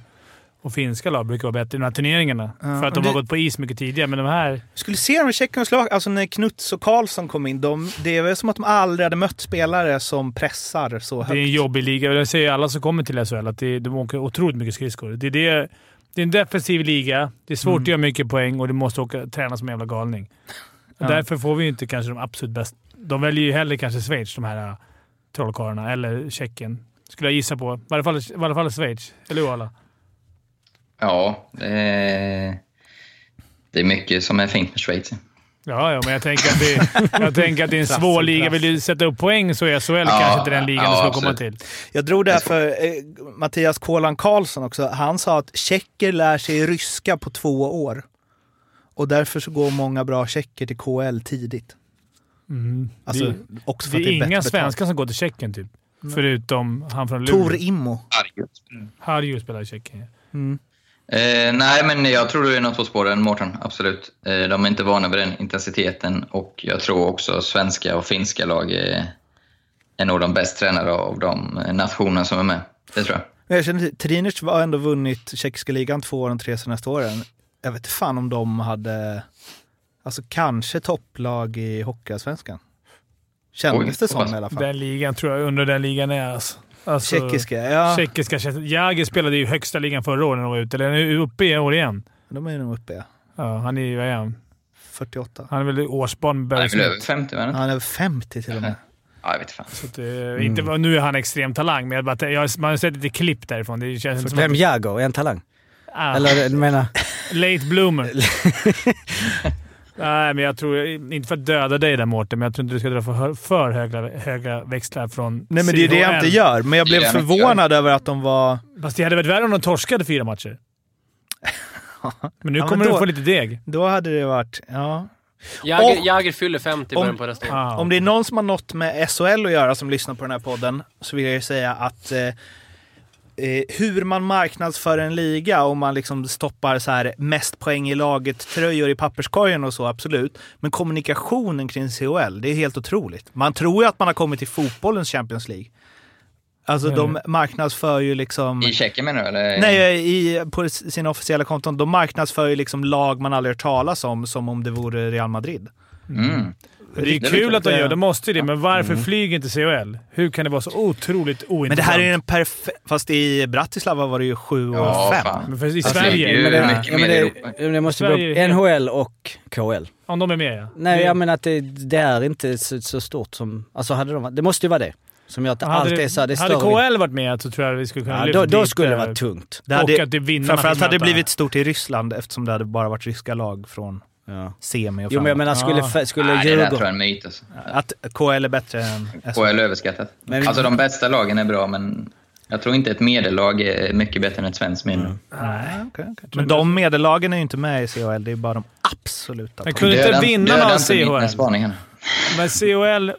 och finska lag brukar vara bättre i de här turneringarna. Ja, för att de men har det- gått på is mycket tidigare. Men de här... skulle se dem i Tjeckien och Slovakien, alltså när Knuts och Karlsson kom in, de, det är väl som att de aldrig hade mött spelare som pressar så Det högt. är en jobbig liga. Det säger alla som kommer till SHL, att det, de åker otroligt mycket skridskor. Det är, det, det är en defensiv liga. Det är svårt Mm. att göra mycket poäng och du måste åka, träna som en jävla galning. Ja. Därför får vi inte kanske de absolut bästa. De väljer ju hellre kanske Schweiz, de här äh, trollkarlarna, eller Tjeckien. Skulle jag gissa på. I alla fall, i alla fall Schweiz. Eller hur alla? Ja, det är, det är mycket som är fint med Schweiz. Ja, ja, men jag tänker att det, jag tänker att det är en svår liga. Vill du sätta upp poäng så är SHL kanske inte den ligan ja, du ska komma absolut. till. Jag drog det för eh, Mattias Kolan Karlsson också. Han sa att tjecker lär sig ryska på två år. Och därför så går många bra tjecker till KL tidigt. Mm. Alltså, det, också för det att det är inga svenskar som går till Tjeckien typ. Förutom han från Luleå. Tor Immo. Harju spelar i Tjeckien. Eh, nej, men jag tror du är något på spåren, Mårten. Absolut. Eh, de är inte vana vid den intensiteten och jag tror också svenska och finska lag är, är nog de bäst tränade av de nationerna som är med. Det tror jag. Men Jag känner, Trinic har ändå vunnit tjeckiska ligan två av de tre senaste åren. Jag vet inte fan om de hade, alltså kanske topplag i Hockeyallsvenskan. Kändes Oj, det som i alla fall. Den ligan tror jag under den ligan är alltså. Alltså Tjeckiska, ja. Tjeckiska. Jäger spelade ju högsta ligan förra året när de var ute. Eller är uppe i år igen. De är nog uppe, ja. Ja, han är ju... Vad är han? 48. Han är väl årsbarn med Han är väl över Smith. 50, men Han är över 50 till och med. Ja, jag vet fan. Så att, eh, inte, Nu är han extrem talang, men jag bara, jag, man har sett lite klipp därifrån. Det känns som Vem att... Jagger? Är en talang? Ah, Eller du menar... Late bloomer. Nej, men jag tror... Inte för att döda dig där Mårten, men jag tror inte du ska dra för, för höga, höga växlar från Nej men det är det jag inte gör. Men jag blev förvånad över att de var... Fast det hade varit värre om de torskade fyra matcher. Men nu Ja, men kommer då- du få lite deg. Då hade det varit... Ja. Jäger, Och- Jäger fyller 50 i om- på nästa år. Om det är någon som har något med SHL att göra som lyssnar på den här podden så vill jag ju säga att eh, eh, hur man marknadsför en liga om man liksom stoppar så här mest poäng i laget-tröjor i papperskorgen och så, absolut. Men kommunikationen kring CHL, det är helt otroligt. Man tror ju att man har kommit till fotbollens Champions League. Alltså Mm. de marknadsför ju liksom... I Tjeckien menar du? Eller? Nej, i, på sina officiella konton. De marknadsför ju liksom lag man aldrig hört talas om, som om det vore Real Madrid. Mm. Det är kul att de gör det, måste ju det. Men varför Mm. flyger inte CHL? Hur kan det vara så otroligt ointressant? Men det här är ju en perfekt... Fast i Bratislava var det ju 7 och Ja, 5. fan. Men för I Alltså, Sverige, det är ju Men det, mycket ja, men mer i Europa. det måste helt- NHL och KL. om de är med ja. Nej, jag menar att det, det är inte så, så stort som... Alltså hade de, det måste ju vara det. Som gör att hade allt det- är så här, det Hade. KL varit med så tror jag vi skulle kunna Ja, lyfta då, då dit, skulle det vara tungt. Det och hade, att det vinnarna framförallt hade det blivit stort i Ryssland eftersom det hade bara varit ryska lag från Ja. semi och Jo men jag framåt. menar, skulle, Ja. skulle Nej, det där tror jag är Djurgården... en myt. Alltså. Att KL är bättre än SHL. KL är överskattat. Men- Alltså de bästa lagen är bra, men jag tror inte ett medellag är mycket bättre än ett svenskt medel. Nej, okej, okej. Men de medellagen är ju inte med i CHL. Det är bara de absoluta. Men kunde inte Döda- vinnarna döda av CHL... spaningen. Men CHL,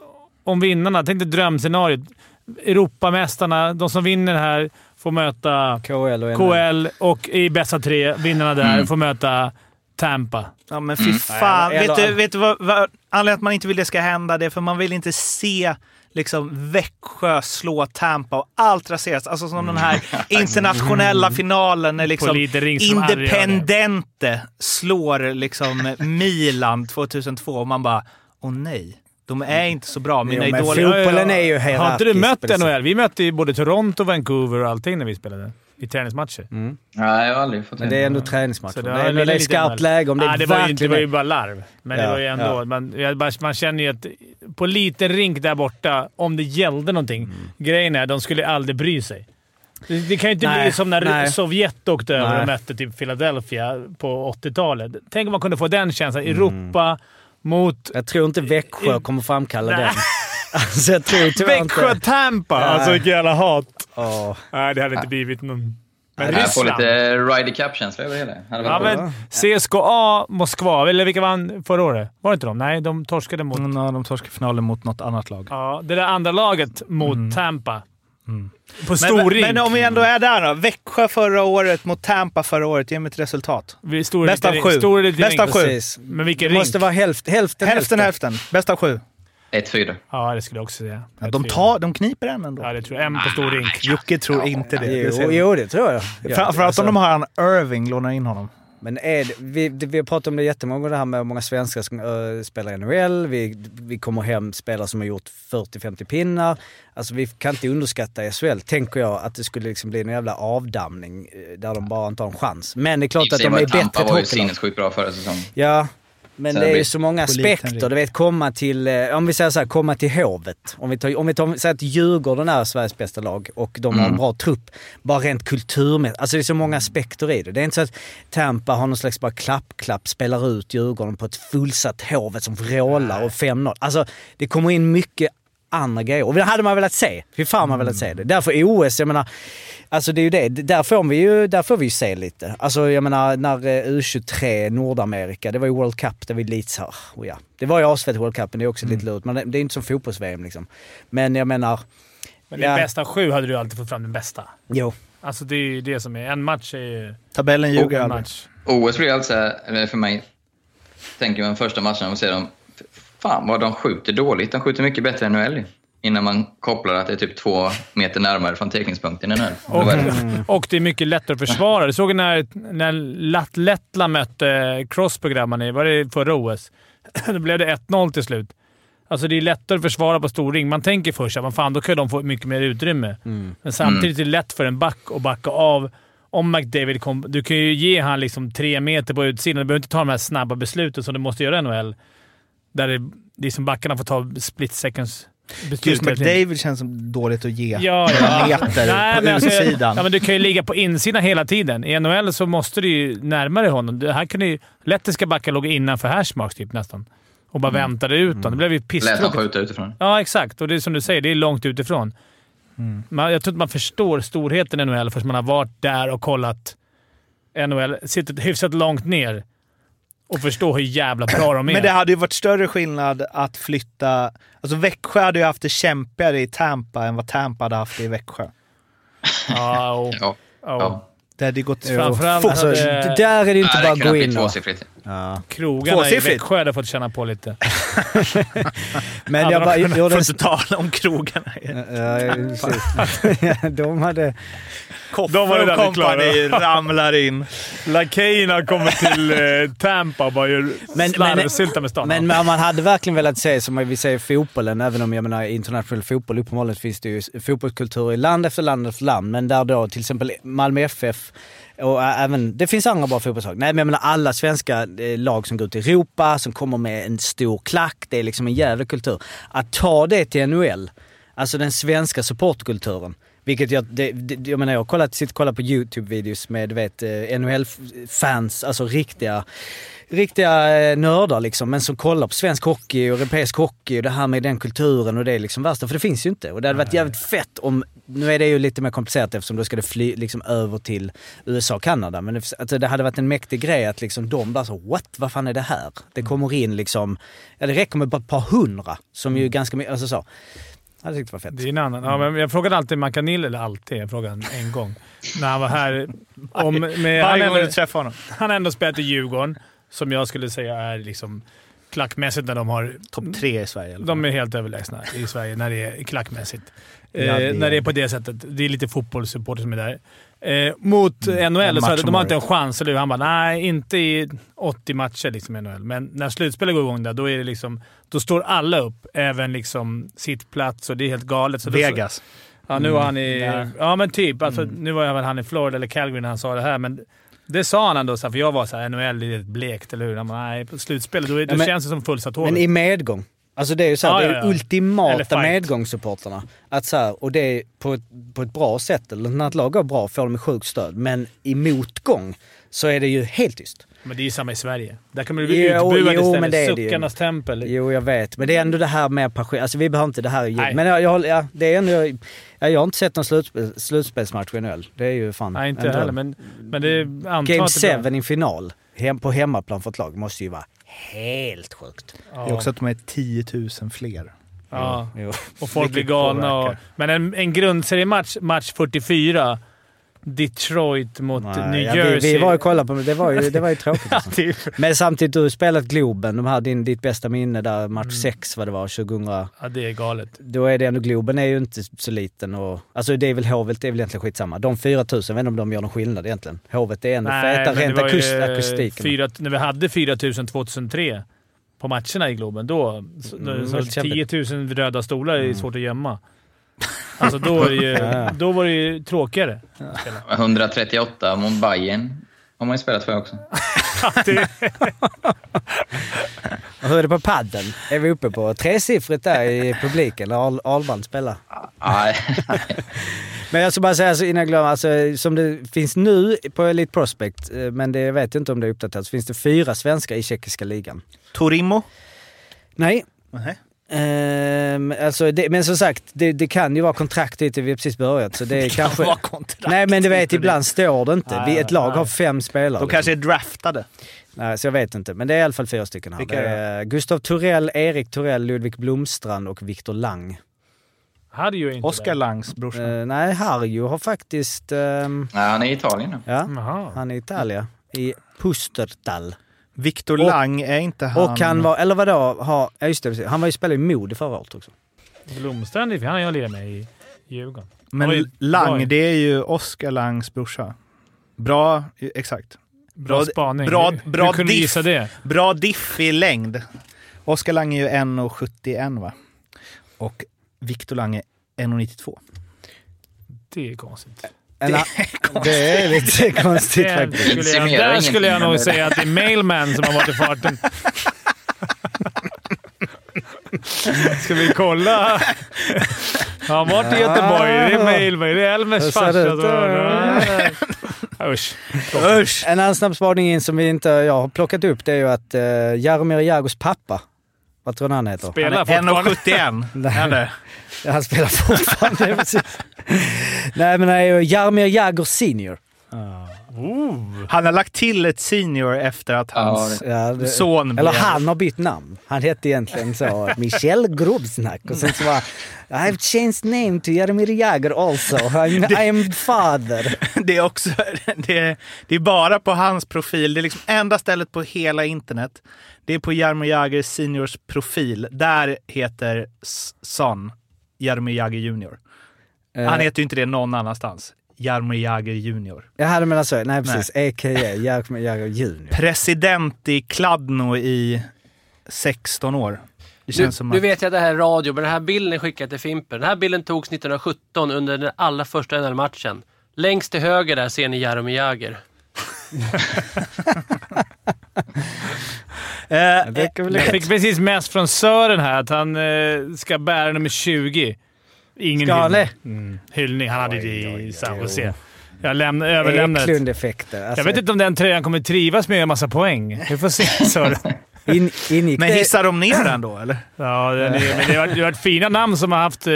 om vinnarna, tänk dig drömscenariot. Europamästarna, de som vinner här, får möta KL och. KL och i bästa tre, vinnarna där, Mm. får möta Tampa. Ja, men fy fan. Nej, eller- vet du, vet du vad, vad anledningen att man inte vill det ska hända? Det är för man vill inte se liksom Växjö slå Tampa och allt raseras. Alltså som den här internationella finalen när liksom. Independente slår liksom Milan 2002 och man bara, åh nej. De är inte så bra. Mina Jo, men idoler... fotbollen är ju Har inte du mött NHL? Vi mötte ju både Toronto, Vancouver och allting när vi spelade i träningsmatcher. Nej, jag har aldrig fått Men det är ändå träningsmatcher. Så Det har är, det är skarpt läge om det är det var, ju, det var ju bara larv. Men det Ja, var ju ändå... ja. Man, man känner ju att på liten rink där borta, om det gällde någonting. Mm. Grejen är de skulle aldrig bry sig. Det, det kan ju inte bli Nej, som när nej. Sovjet åkte över Nej. och mötte typ Philadelphia på 80-talet. Tänk om man kunde få den känslan. Mm. Europa mot Jag tror inte Växjö kommer framkalla Nej. den. Alltså jag tror tyvärr inte... Växjö-Tampa! Alltså vilket jävla hat. Åh. Nej, det hade inte blivit någon... Men Jag får Ryssland. lite Ryder Cup-känsla över det hela. Ja, men CSKA Moskva, eller vilka vann förra året? Var det inte de? Nej, de torskade mot... Mm, ja, de torskade finalen mot något annat lag. Ja, det där andra laget mot Tampa. På stor Men, rink. men om vi ändå är där då. Växjö förra året mot Tampa förra året. Ge mig ett resultat. Bäst av sju. Bäst av sju. Men vilken Det rink? måste vara hälft, hälften, Hälften hälften. Bäst av sju. 1-4. Ja, det skulle jag också säga. Ja, de, tar, de kniper en ändå. Ja, det tror jag. En på stor rink. Jocke tror inte det. det Jo, vi. jo, det tror jag. Ja, Framförallt alltså, om de har han Irving, lånar in honom. Men är det, vi, det, vi har pratat om det jättemånga gånger, det här med hur många svenskar som äh, spelar i NHL. Vi, vi kommer hem spelare som har gjort 40-50 pinnar. Alltså vi kan inte underskatta SHL, tänker jag, att det skulle liksom bli en jävla avdamning eh, där de bara inte har en chans. Men det är klart att de är bättre Tampa ett var ju hockeylag. sinnessjukt bra förra säsongen. Ja, men det är ju så många aspekter. Du vet, komma till, eh, om vi säger så här, komma till Hovet. Om vi tar, om vi tar, säger att Djurgården är Sveriges bästa lag och de har en Mm. bra trupp. Bara rent kulturmässigt. Alltså det är så många aspekter i det. Det är inte så att Tampa har någon slags bara klapp-klapp, spelar ut Djurgården på ett fullsatt Hovet som vrålar och 5-0. Alltså det kommer in mycket andra grejer. Och det hade man velat se. Fy fan man velat se det. Därför OS, jag menar, alltså det är ju det. Där får vi ju, där får vi ju se lite. Alltså jag menar när eh, U23 Nordamerika, det var ju World Cup, det var ju lite så här, oh ja. Det var ju asfett World Cup, men det är också lite lurt. Men det, är inte som fotbolls-VM liksom. Men jag menar, Men det Ja. bästa av sju hade du alltid fått fram den bästa. Jo. Alltså det är ju det som är... En match är ju Tabellen ljuger en aldrig. match. OS blir alltså, för mig, tänker man första matchen och ser dem, fan vad de skjuter dåligt. De skjuter mycket bättre än NHL. Innan man kopplar att det är typ två meter närmare från teckningspunkten än. Och, och det är mycket lättare att försvara. Du såg när, när Lettland mötte Crosby grabbarna i, var det förra OS? Då blev det 1-0 till slut. Alltså det är lättare att försvara på stor ring. Man tänker först att man fan, då kan de få mycket mer utrymme. Men samtidigt är det lätt för en back att backa av. Om McDavid kom, Du kan ju ge han liksom tre meter på utsidan. Du behöver inte ta de här snabba besluten som du måste göra i NHL. Där det, det är som backarna får ta split seconds. Just. McDavid känns som dåligt att ge. Ja, ja. Meter Nej, på men alltså, utsidan. Ja, men du kan ju ligga på insidan hela tiden. I NHL så måste du ju närmare honom. Det här kunde ju... Lettiska backar låg innanför hashmarks typ nästan. Och bara väntade ut honom. Det blev ju Lät han pisstråkigt. skjuta utifrån. Ja, exakt. Och det är som du säger, det är långt utifrån. Man, jag tror inte man förstår storheten i NHL förrän man har varit där och kollat NHL. Sitter hyfsat långt ner och förstår hur jävla bra de är. Men det hade ju varit större skillnad att flytta... Alltså Växjö hade ju haft det kämpigare i Tampa än vad Tampa hade haft det i Växjö. Ja, och, Ja. och. ja. Det hade gått... Framförallt. Alltså, hade det där är det inte Nej, bara det att gå in och... Ja. krogarna i. Växjö hade fått känna på lite. Men jag bara kunnat gjorde Får inte tala om krogarna. Ja, precis. de hade... De var ju Koffer och kompani ramlar in. Lakejerna kommer till eh, Tampa och bara gör Men- slarvsylta med stan. Men man hade verkligen velat se, som vi säger, fotbollen, även om jag menar internationell fotboll, uppenbarligen finns det ju fotbollskultur i land efter land efter land, men där då till exempel Malmö FF och även, det finns andra bra fotbollslag. Nej men jag menar alla svenska eh, lag som går ut i Europa, som kommer med en stor klack, det är liksom en jävla kultur. Att ta det till NHL, alltså den svenska supportkulturen, vilket jag, det, det, jag menar jag har kollat, sitter och kollar på YouTube-videos med du vet eh, NHL-fans, alltså riktiga riktiga eh, nördar liksom, men som kollar på svensk hockey och europeisk hockey och det här med den kulturen och det är liksom värsta, för det finns ju inte. Och det hade varit jävligt fett om, nu är det ju lite mer komplicerat eftersom då ska det fly liksom över till USA och Kanada, men det, alltså, det hade varit en mäktig grej att liksom de bara så what, vad fan är det här? Det kommer in liksom, ja det räcker med bara ett par hundra som ju ganska mycket, alltså så. Jag hade tyckt det var fett. Det är en annan. Ja, men jag frågade alltid Makanil, eller alltid, jag frågade en gång, när han var här. Om, med, han, Varje gång ändå, du träffar honom. han har ändå spelat i Djurgården, som jag skulle säga är liksom klackmässigt när de har... Topp tre i Sverige. i. De är helt överlägsna i Sverige när det är klackmässigt. Ja, eh, det- När det är på det sättet. Det är lite fotbollssupporter som är där. Eh, mot NHL, så match de har inte en chans. Eller? Han bara nej, inte i 80 matcher liksom NHL. Men när slutspelet går igång där, då, är det liksom, då står alla upp. Även liksom sittplats och det är helt galet. Så Vegas. Ja, nu var han i... Ja. Ja, men typ. Alltså, Nu var väl han i Florida eller Calgary när han sa det här, men det sa han ändå. För jag var så här, NHL är ett blekt, eller hur? Bara, nej, på slutspelet då, Ja, men- känns det som fullsatt tåg. Men i medgång. Alltså det är ju såhär, Ja, det är ja, ja. ultimata medgångssupportrarna. Att så här, och det är på ett, på ett bra sätt, eller när ett lag går bra får de sjukt stöd. Men i motgång så är det ju helt tyst. Men det är ju samma i Sverige. Där kommer du bli Jo, utbuad jo, istället. men det är det. Suckarnas tempel. Jo, jag vet. Men det är ändå det här med passion. Alltså vi behöver inte det här. Nej. Men jag, jag, håller- ja, det är ändå... Ja, jag har inte sett någon slutspel, slutspelsmatch i NHL. Det är ju fan Nej, inte heller. Men, men det är... Game att det är bra. 7 i final, hem, på hemmaplan för ett lag, måste ju vara helt sjukt. Ja. Det är också att de är 10 000 fler. Ja. Jo. Och folk blir galna. Och, men en, en grundseriematch, match 44. Detroit mot Nej, New ja, Jersey. vi, vi var och kollade på det. Det var ju, det var ju tråkigt. Alltså. Typ. Men samtidigt, du har spelat Globen. De hade din, ditt bästa minne där, match Mm. 6 vad det var, 2000. Ja, det är galet. Då är det ändå, Globen är ju inte så liten och... Alltså det är väl Hovet, det är väl egentligen skitsamma. De 4000, jag vet inte om de gör någon skillnad egentligen. Hovet är ändå feta men rent akust, akustiken. Fyra, när vi hade 4000 2003 på matcherna i Globen, då... Så, Mm, så väldigt kämpigt. 10 000 röda stolar är svårt att gömma. Alltså då, är det ju, då var det ju tråkigare. 138 mot Bayern har man ju spelat för också. Hur är det på padden? Är vi uppe på tresiffrigt där i publiken när Ahlbrand spelar? Nej, Men jag ska bara säga alltså, innan jag glömmer, alltså, som det finns nu på Elite Prospect, eh, men det jag vet inte om det är uppdaterat, så finns det fyra svenskar i tjeckiska ligan. Torimo? Nej. Nej. Ehm, alltså det, men som sagt, det, det kan ju vara kontrakt dit vi har precis börjat. Så det är kanske... Vad kontrakt Nej men du vet, ibland står det inte. Vi, ett lag Nej. har fem spelare. De kanske är draftade. Nej, så jag vet inte. Men det är i alla fall fyra stycken här. Vilka Det är Gustav Torell, Erik Torell, Ludvig Blomstrand och Viktor Lang. Harjo är inte Oskar där. Langs brorsa. Eh, nej, Harjo har faktiskt... ehm, Nej, han är i Italien nu. ja, Jaha. han är i Italien. I Pustertal. Viktor och- Lang, är inte han... Och han var, eller vadå, har, ja just det, han var ju spelare i Mode förra året också. Blomstrand, han har jag lirat med i Djurgården. Men Oj, Lang, bra. det är ju Oskar Langs brorsa. Bra, exakt. Bra, Bra- spaning. bra- bra Hur kunde du diff. gissa det? Bra diff i längd. Oskar Lang är ju 1,71 va? Och Viktor Lang är 1,92. Det är konstigt. En a- det är lite konstigt Det faktiskt. skulle jag, där skulle jag nog säga att det är Mailman som har varit i farten. Ska vi kolla? Han har varit i Göteborg. Det är Mailman. Det är Elmers farsa. det Usch. Usch! En annan snabb spaning in som vi inte, jag har plockat upp det är ju att uh, Jaromir Jagrs pappa, vad tror ni han heter? Spelar Han är fortfarande. 1,71. Det? Han spelar fortfarande. Nej men det är ju Jaromir Jagr senior. Han har lagt till ett senior efter att hans Ja, det, son eller blev- han har bytt namn. Han hette egentligen så Michel Grubsnack och sen så var I've changed name to Jaromir Jagr also. I'm, I'm father. Det är också, det är, det är bara på hans profil. Det är liksom enda stället på hela internet. Det är på Jaromir Jagr seniors profil. Där heter son Jaromir Jagr junior. Han heter ju inte det någon annanstans. Jaromir Jagr junior. Jag hade menat så, nej precis. A.k.a. Jaromir Jagr junior. President i Kladno i 16 år. Det Nu, känns som nu att... vet jag att det här är radio, men den här bilden skickade till Fimpen. Den här bilden togs 1917 under den allra första NHL-matchen. Längst till höger där ser ni Jaromir Jagr. Jag rätt. fick precis mest från Sören här att han eh, ska bära nummer 20. Ingen Ska han hyllning. det? Mm. hyllning. Han hade det Oj, oj, i oj, San oj. Jose. Jag lämnar, överlämnar det. Eklund-effekter. Alltså, Jag vet inte om den tröjan kommer trivas med en massa poäng. Vi får se Sören. in, ingick men det... hissar de ner den då eller? Ja, men det har, varit- det har varit fina namn som har haft eh,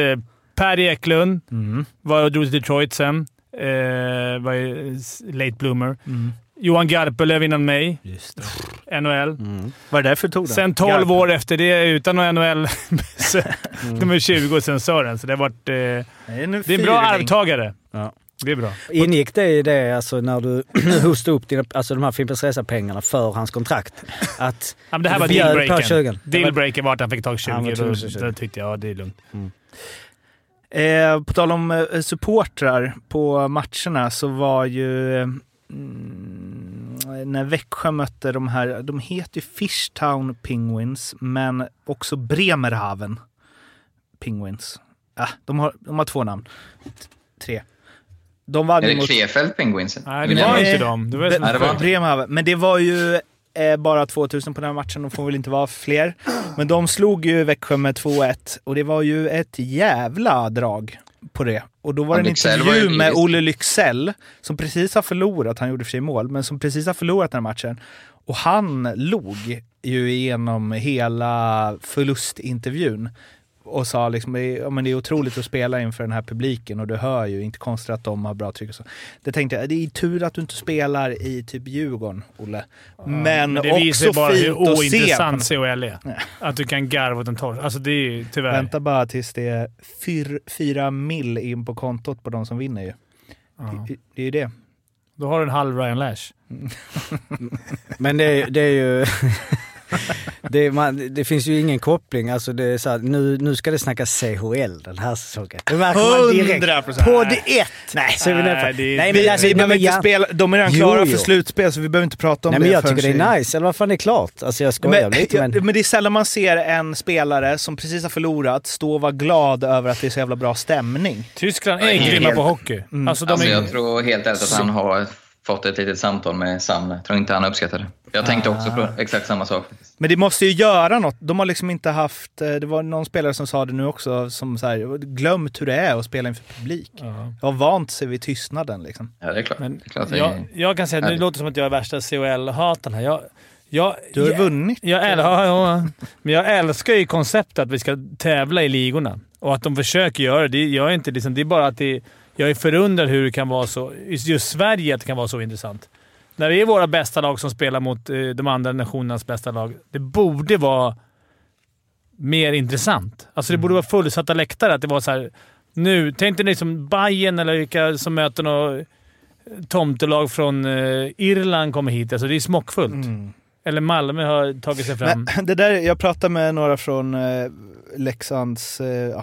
Per Eklund. Mm. Var och drog till Detroit sen. Eh, ju s- late bloomer. Johan Garpenlöv innan mig. Just det. NHL. Mm. Var det därför du tog den? Sen 12 Garpen. år efter det utan någon NHL. Så, Nummer 20 och sen Sören. Så det har varit... Eh, Det är, en det är en bra arvtagare. Ja. Det är bra. Ingick det i det, alltså när du hostade upp dina, alltså de här Fimpens Resa-pengarna för hans kontrakt? Att Ja, men det här var dealbreakern. 20? Dealbreaker var att han fick tag i 20. Han var Då, tvungen till 20. då tyckte jag ja, det är lugnt. Eh, på tal om eh, supportrar på matcherna så var ju eh, när Växjö mötte de här, de heter ju Fishtown Penguins men också Bremerhaven Penguins. Ah, de, har, de har två namn. Tre. De vann Är ju det mot Krefeld Penguins? Nej, det var inte dem. Det var Nej, det var. Bremerhaven. Men det var ju eh, bara 2000 på den här matchen, de får väl inte vara fler. Men de slog ju Växjö med 2-1 och det var ju ett jävla drag på det. Och då var det en ju intervju med. Olle Lycksell som precis har förlorat, han gjorde för sig mål, men som precis har förlorat den här matchen. Och han log ju igenom hela förlustintervjun och sa liksom ja, men det är otroligt att spela inför den här publiken och du hör ju, inte konstigt att de har bra tryck och så. Det tänkte jag, det är tur att du inte spelar i typ Djurgården, Olle. Men, Men det visar ju bara hur ointressant CHL är. Att du kan garva åt en torsk. Alltså det är ju tyvärr. Vänta bara tills det är fyr, fyra mil in på kontot på de som vinner ju. Ja. Det, det är ju det. Då har du en halv Ryan Lash. Men det, är- det är ju... det, man, det finns ju ingen koppling. Alltså det är så här, nu, nu ska det snackas CHL den här säsongen. Det märker man direkt. 100%. På det ett! Nej, så är vi. Nej, det Nej, Vi, men alltså, vi nej, behöver inte jag, spela, de är redan Jo, klara jo. för slutspel så vi behöver inte prata om nej, det. men jag tycker det är nice. Eller vad fan, det är klart. Alltså jag skojar Men, lite men... men det är sällan man ser en spelare som precis har förlorat stå och vara glad över att det är så jävla bra stämning. Tyskland är grymma på hockey. Alltså, de Alltså, är, jag tror helt ärligt att han har fått ett litet samtal med Sam. Jag tror inte han uppskattar det. Jag tänkte också på exakt samma sak. Men det måste ju göra något. De har liksom inte haft... eh, Det var någon spelare som sa det nu också, som så här, glömt hur det är att spela inför publik. Ja. Jag har vant sig vid tystnaden liksom. Ja, det är klart. Men det är klart jag, är... jag kan säga, nu låter det som att jag är värsta CHL-hataren här. Jag, jag, Du har ju jag, vunnit. jag, äl- ja, ja, men jag älskar ju konceptet att vi ska tävla i ligorna. Och att de försöker göra det. det. Jag är inte liksom, det är bara att det, jag är förundrad hur det kan vara så... Just Sverige att det kan vara så intressant. När det är våra bästa lag som spelar mot eh, de andra nationernas bästa lag. Det borde vara... mer intressant. Alltså det borde vara fullsatta läktare. Att det var så här, nu, tänk dig liksom Bayern eller vilka som möter något tomtelag från eh, Irland kommer hit. Alltså det är smockfullt. Mm. Eller Malmö har tagit sig fram. Men det där, jag pratade med några från eh, Leksands eh,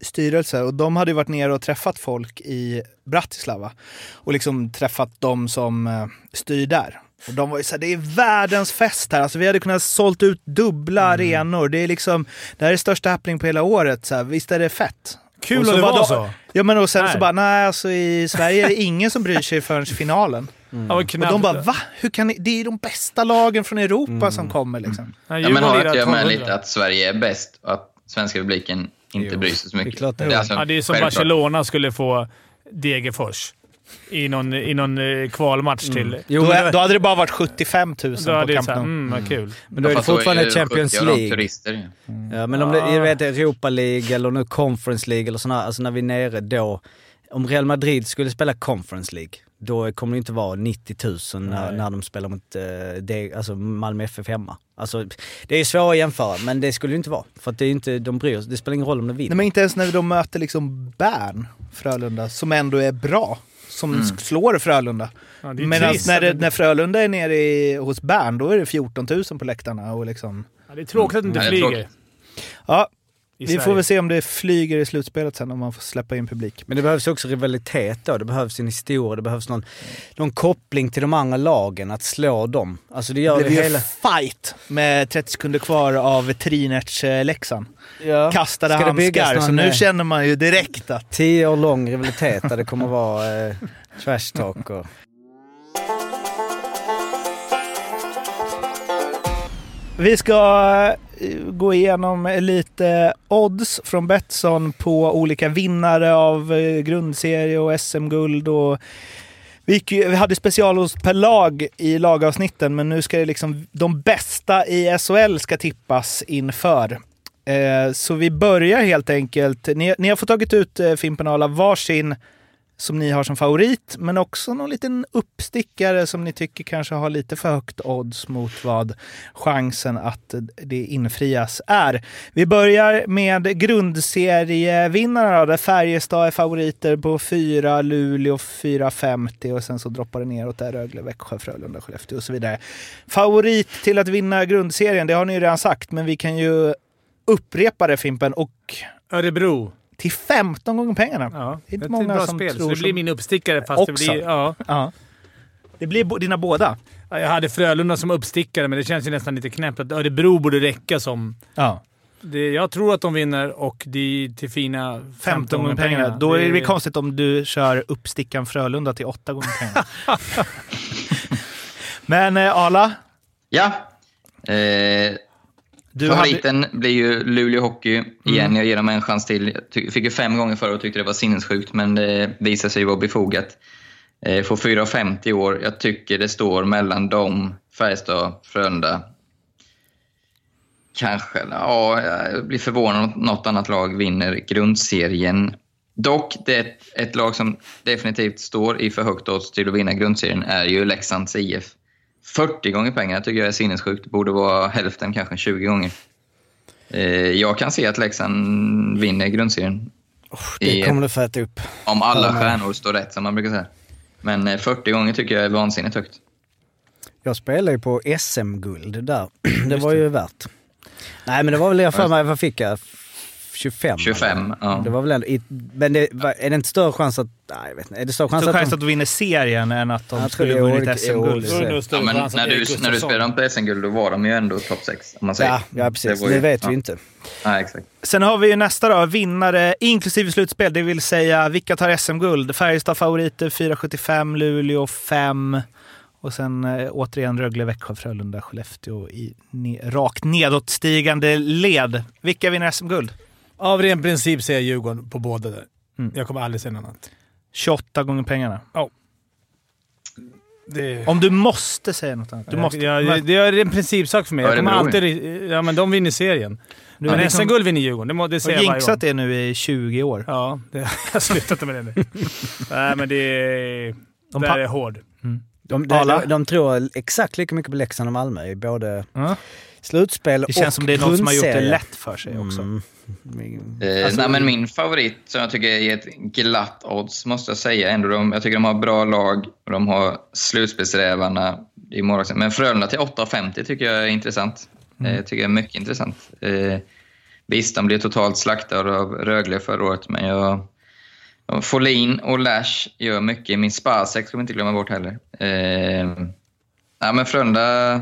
styrelse och de hade varit nere och träffat folk i Bratislava och liksom träffat de som eh, styr där. Och de var ju såhär, det är världens fest här. Alltså vi hade kunnat sålt ut dubbla arenor. Det är liksom, det här är största happening på hela året. Så här, visst är det fett? Kul Och om det var då- så. Ja men och sen Nej. så bara, nej alltså i Sverige är det ingen som bryr sig förrän finalen. Ja, vad Och knappt. de bara, va? Hur kan ni? Det är de bästa lagen från Europa Mm. som kommer liksom. Ja, Ja, men har inte jag med 1200. lite att Sverige är bäst och att svenska publiken inte Jo, bryr sig så det är mycket? det. alltså Ja, det är som självklart. Barcelona skulle få Degerfors i någon, i någon eh, kvalmatch till... Jo, Då, då hade det bara varit 75 000 Då på det Camp Nou. mm, vad kul. men då är det då fortfarande ju Champions 70 av dem League. Turister, ju. Ja, men om det jag vet, Europa League eller nu Conference League eller sådana, alltså när vi är nere då. Om Real Madrid skulle spela Conference League, då kommer det inte vara 90 000 när, när de spelar mot eh, det, alltså Malmö FF hemma. Alltså, det är svårt att jämföra, men det skulle det inte vara. För att det är inte, de bryr sig, det spelar ingen roll om de vinner. Nej, men inte ens när de möter liksom Bern, Frölunda, som ändå är bra. Som Mm. slår Frölunda. Ja, trist när, det, när Frölunda är nere i, hos Bern, då är det 14 000 på läktarna. Och liksom, Ja, det är tråkigt att det inte är flyger ja, vi Sverige. får väl se om det flyger i slutspelet sen, om man får släppa in publik. Men det behövs också rivalitet då. Det behövs en historia, det behövs någon, någon koppling till de andra lagen, att slå dem. Alltså det gör Det det, hela... fight med 30 sekunder kvar av Trinerts Leksand. Ja. Kastade Ska handskar, så nu eh, känner man ju direkt att... Tio år lång rivalitet där det kommer vara eh, trash talk och... Vi ska eh, gå igenom lite odds från Betsson på olika vinnare av eh, grundserie och SM-guld. Och vi, gick vi hade specialodds per lag i lagavsnitten, men nu ska det liksom de bästa i SHL ska tippas inför. Eh, så vi börjar helt enkelt. Ni, ni har fått tagit ut eh, Fimpen och Arla varsin som ni har som favorit, men också någon liten uppstickare som ni tycker kanske har lite för högt odds mot vad chansen att det infrias är. Vi börjar med grundserievinnarna där Färjestad är favoriter på 4, Luleå 4,50 och sen så droppar det neråt där Rögle, Växjö, Frölunda, Skellefteå och så vidare. Favorit till att vinna grundserien, det har ni ju redan sagt, men vi kan ju upprepa det Fimpen och Örebro till 15 gånger pengarna. Ja, Det är inte ett många bra som spel. tror så det blir min uppstickare fast Också. det blir... Ja. Ja. Det blir dina båda. Ja, Jag hade Frölunda som uppstickare, men det känns ju nästan lite knäppt att Örebro borde räcka som... Ja. Det, jag tror att de vinner och det är till fina 15, 15 gånger pengarna. Då är det väl konstigt om du kör uppstickan Frölunda till 8 gånger pengarna. Men eh, Arla, Ja. Eh, du hade... favoriten blir ju Luleå Hockey igen. Jag ger dem en chans till. Jag fick ju fem gånger förra och tyckte det var sinnessjukt, men det visade sig vara befogat. Eh, får 4,50 i år. Jag tycker det står mellan dem, Färjestad, Frölunda. Kanske, ja, jag blir förvånad om något annat lag vinner grundserien. Dock, det ett lag som definitivt står i för högt odds till att vinna grundserien är ju Leksands IF. 40 gånger pengar tycker jag är sinnessjukt. Det borde vara hälften, kanske 20 gånger. Eh, jag kan se att Leksand vinner grundserien. Det I- kommer du få äta upp. Om alla stjärnor står rätt, som man brukar säga. Men eh, 40 gånger tycker jag är vansinnigt högt. Jag spelade ju på SM-guld där. det var ju värt. Nej men det var väl jag för mig, vad fick jag? 25? 25, eller? ja. Det var väl ändå, men det, är det inte större chans att, nej jag vet inte, är det större chans Så att chans de, att du vinner serien än att de skulle är vunnit SM-guld. Ja, men när, du, när du spelade dem på SM-guld, då var de ju ändå topp 6. Om man säger. Ja, ja precis. Det ju- vet ja. vi inte. Ja, exakt. Sen har vi ju nästa då, vinnare inklusive slutspel, det vill säga vilka tar SM-guld? Färjestad favoriter 4,75, Luleå 5 och sen eh, återigen Rögle, Växjö, Frölunda, Skellefteå i ne- rakt nedåtstigande led. Vilka vinner SM-guld? Av ren princip säger jag Djurgården på båda där. Mm. Jag kommer aldrig säga något annat. 28 gånger pengarna. Det, Om du måste säga något annat. Du måste. Ja, det, Men- det är en principsak för mig. Jag kommer alltid... Ja, men de vinner serien. Du men liksom- SM-guld vinner Djurgården. Det, må, det säger jag varje gång. det nu i 20 år. Ja, det, jag har slutat med det nu. Nej, men det är... De där pa- är hård. De, de, Arla? de, de tror exakt lika mycket på Leksand och Malmö i både Ja. Slutspel Det känns och som det är något som har gjort det lätt för sig också. Mm. Eh, Alltså- nej, men min favorit som jag tycker är ett glatt odds måste jag säga. Ändå de, jag tycker de har bra lag och de har slutspelsrävarna i målvakten. Men Frölunda till 8,50 tycker jag är intressant. Mm. Eh, tycker jag är mycket intressant. Eh, visst, de blev totalt slaktade av Rögle förra året, men jag... Folin och Lash gör mycket. Min Spasek ska vi inte glömma bort heller. Eh, ja, men Frölunda...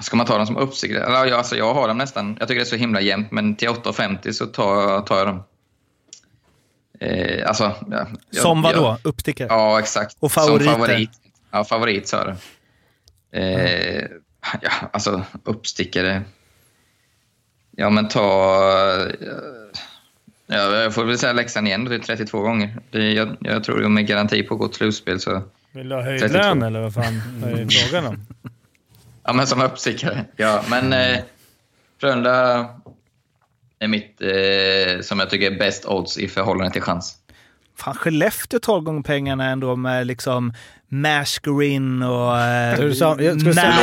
Ska man ta dem som ja, Alltså, jag har dem nästan. Jag tycker det är så himla jämnt, men till 8,50 så tar, tar jag dem. Eh, alltså, ja, jag- Som vad jag- då? Uppstickare? Ja, exakt. Och favoriter? Som favorit. Ja, favorit sa du. Eh, ja, alltså uppstickare. Ja, men ta... Ja, jag får väl säga Leksand igen, det är 32 gånger. Det, jag, jag tror de är garanti på till slutspel. Så, Vill du ha höjd 32. lön eller vad fan är det frågan om? ja, men som uppstickare. Ja, men eh, Frölunda är mitt, eh, som jag tycker är bäst odds i förhållande till chans. Fan, Skellefteå 12 gånger pengarna ändå med liksom Mashgrin och eh, Lindström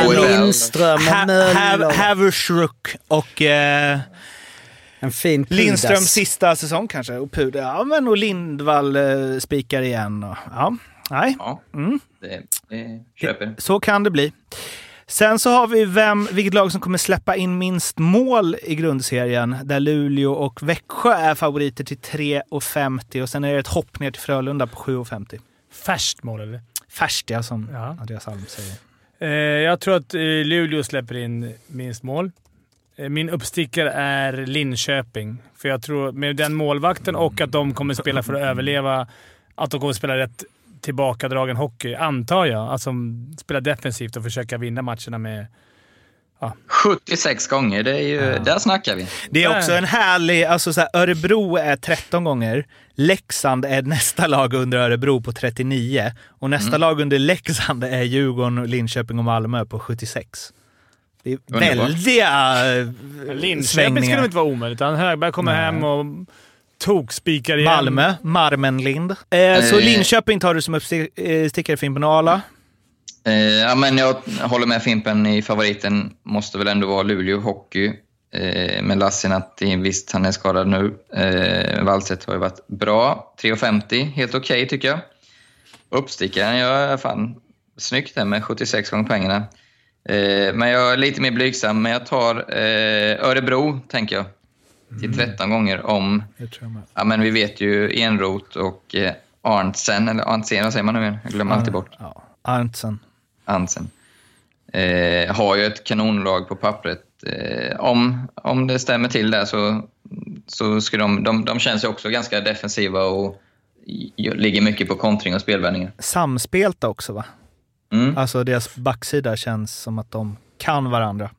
och Möller. Hav- Haversrook och eh, En fin Pudas. Lindströms sista säsong kanske. Och Puder, ja men och Lindvall eh, spikar igen. Och, ja, nej, Ja, Mm. det, det köper. så kan det bli. Sen så har vi vem, vilket lag som kommer släppa in minst mål i grundserien. Där Luleå och Växjö är favoriter till 3,50 och sen är det ett hopp ner till Frölunda på 7,50. Färskt mål eller? Färskt ja, som Ja. Andreas Alm säger. Eh, jag tror att eh, Luleå släpper in minst mål. Eh, min uppstickare är Linköping. För jag tror med den målvakten och att de kommer spela för att överleva, att de kommer spela rätt tillbakadragen hockey, antar jag. Alltså spela defensivt och försöka vinna matcherna med... 76 gånger, det är ju, där snackar vi. Det är också en härlig, alltså så här, Örebro är 13 gånger, Leksand är nästa lag under Örebro på 39 och nästa Mm. lag under Leksand är Djurgården, Linköping och Malmö på 76. Det är Underbart. väldiga eh, Linköping svängningar. skulle inte vara omöjligt. utan Högberg kommer Nej. hem och tokspikar igen. Malmö, Marmenlind. Eh, så Eh. Linköping tar du som uppstickare Fimpen och Arla. Eh, ja, men jag håller med Fimpen i favoriten. Måste väl ändå vara Luleå Hockey. Eh, med Lassinantti, visst han är skadad nu. Eh, Wallstedt har ju varit bra. 3,50, helt okej tycker jag. Uppstickaren, jag är fan snyggt där med 76 gånger pengarna. Eh, men jag är lite mer blygsam, men jag tar eh, Örebro, tänker jag. Till 13 gånger om... Ja, men vi vet ju Enroth och eh, Arntsen, eller Arntsen, vad säger man nu igen? Jag glömmer alltid bort. Ja, Arntzen. Ansen. Eh, har ju ett kanonlag på pappret. Eh, om, om det stämmer till där så, så ska de, de... De känns ju också ganska defensiva och ligger mycket på kontring och spelvändningar. Samspelta också va? Mm. Alltså deras backsida känns som att de kan varandra.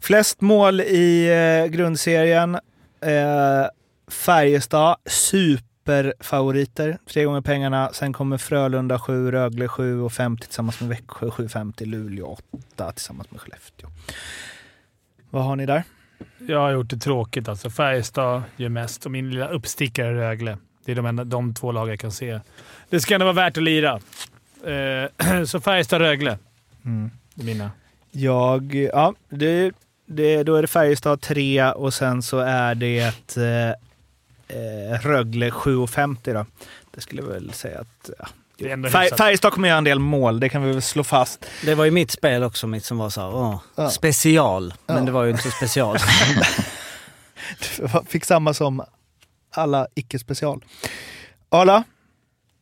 Flest mål i eh, grundserien. Eh, Färjestad, superfavoriter. Tre gånger pengarna. Sen kommer Frölunda 7, Rögle 7 och 50 tillsammans med Växjö 7,50. Luleå 8 tillsammans med Skellefteå. Vad har ni där? Jag har gjort det tråkigt alltså. Färjestad gör mest och min lilla uppstickare är Rögle. Det är de, enda, de två lag jag kan se. Det ska ändå vara värt att lira. Eh, så Färjestad-Rögle. Mm. Mina. Jag, ja, det, det, då är det Färjestad 3 och sen så är det eh, eh, Rögle 7,50 då. Det skulle jag väl säga att... Ja. Fär. Färjestad kommer göra en del mål, det kan vi väl slå fast. Det var ju mitt spel också, mitt som var så här, åh, Ja. special. Men Ja. det var ju inte så special. Fick samma som alla icke-special. Arla?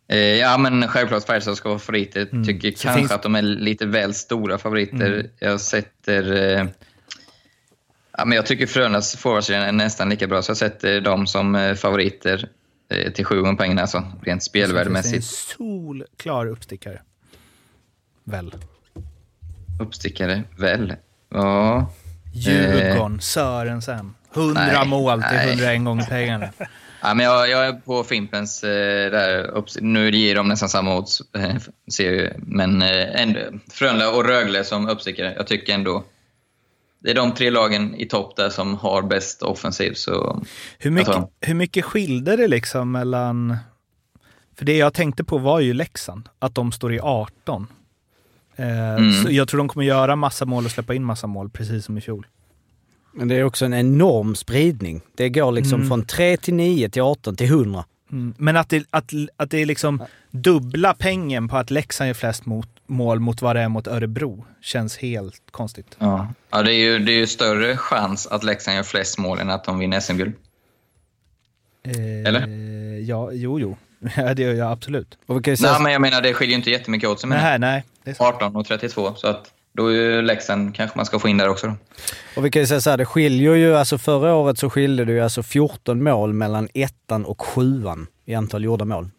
Eh, ja, men självklart Färjestad ska vara favoriter. Mm. Tycker Så kanske finns- att de är lite väl stora favoriter. Mm. Jag sätter... Eh, ja, men jag tycker Frölundas forwardskedja är nästan lika bra, så jag sätter dem som eh, favoriter eh, till sju gånger pengarna, alltså rent Det är en spelvärdemässigt. solklar uppstickare. Väl? Uppstickare, väl? Ja. Djurgården, Sörensen. 100 Nej, mål till nej. 101 gånger pengarna. ja men jag, jag är på Fimpens eh, där. Nu ger de nästan samma odds, eh, ser jag ju. Men eh, ändå, Frölunda och Rögle som uppstickare. Jag tycker ändå... Det är de tre lagen i topp där som har bäst offensiv. Så Hur mycket, Alltså- hur mycket skilde det liksom mellan... För det jag tänkte på var ju Leksand, att de står i 18. Eh, Mm. så jag tror de kommer göra massa mål och släppa in massa mål, precis som i fjol. Men det är också en enorm spridning. Det går liksom Mm. från 3 till 9 till 18 till 100. Mm. Men att det, att, att det är liksom dubbla pengen på att Leksand gör flest mot, mål mot vad det är mot Örebro känns helt konstigt. Ja, ja det, är ju, det är ju större chans att Leksand gör flest mål än att de vinner SM-guld. Eh, Eller? Ja, jo, jo. Ja, det gör jag absolut. Och vi kan ju säga, Nej, men jag menar, det skiljer ju inte jättemycket åt sig. Nej, nej. Det är sant. 18 och 32, så att då är ju Leksand kanske man ska få in där också. Då. och vi kan ju säga så här, det skiljer ju, alltså förra året så skilde det ju alltså 14 mål mellan ettan och sjuan i antal gjorda mål.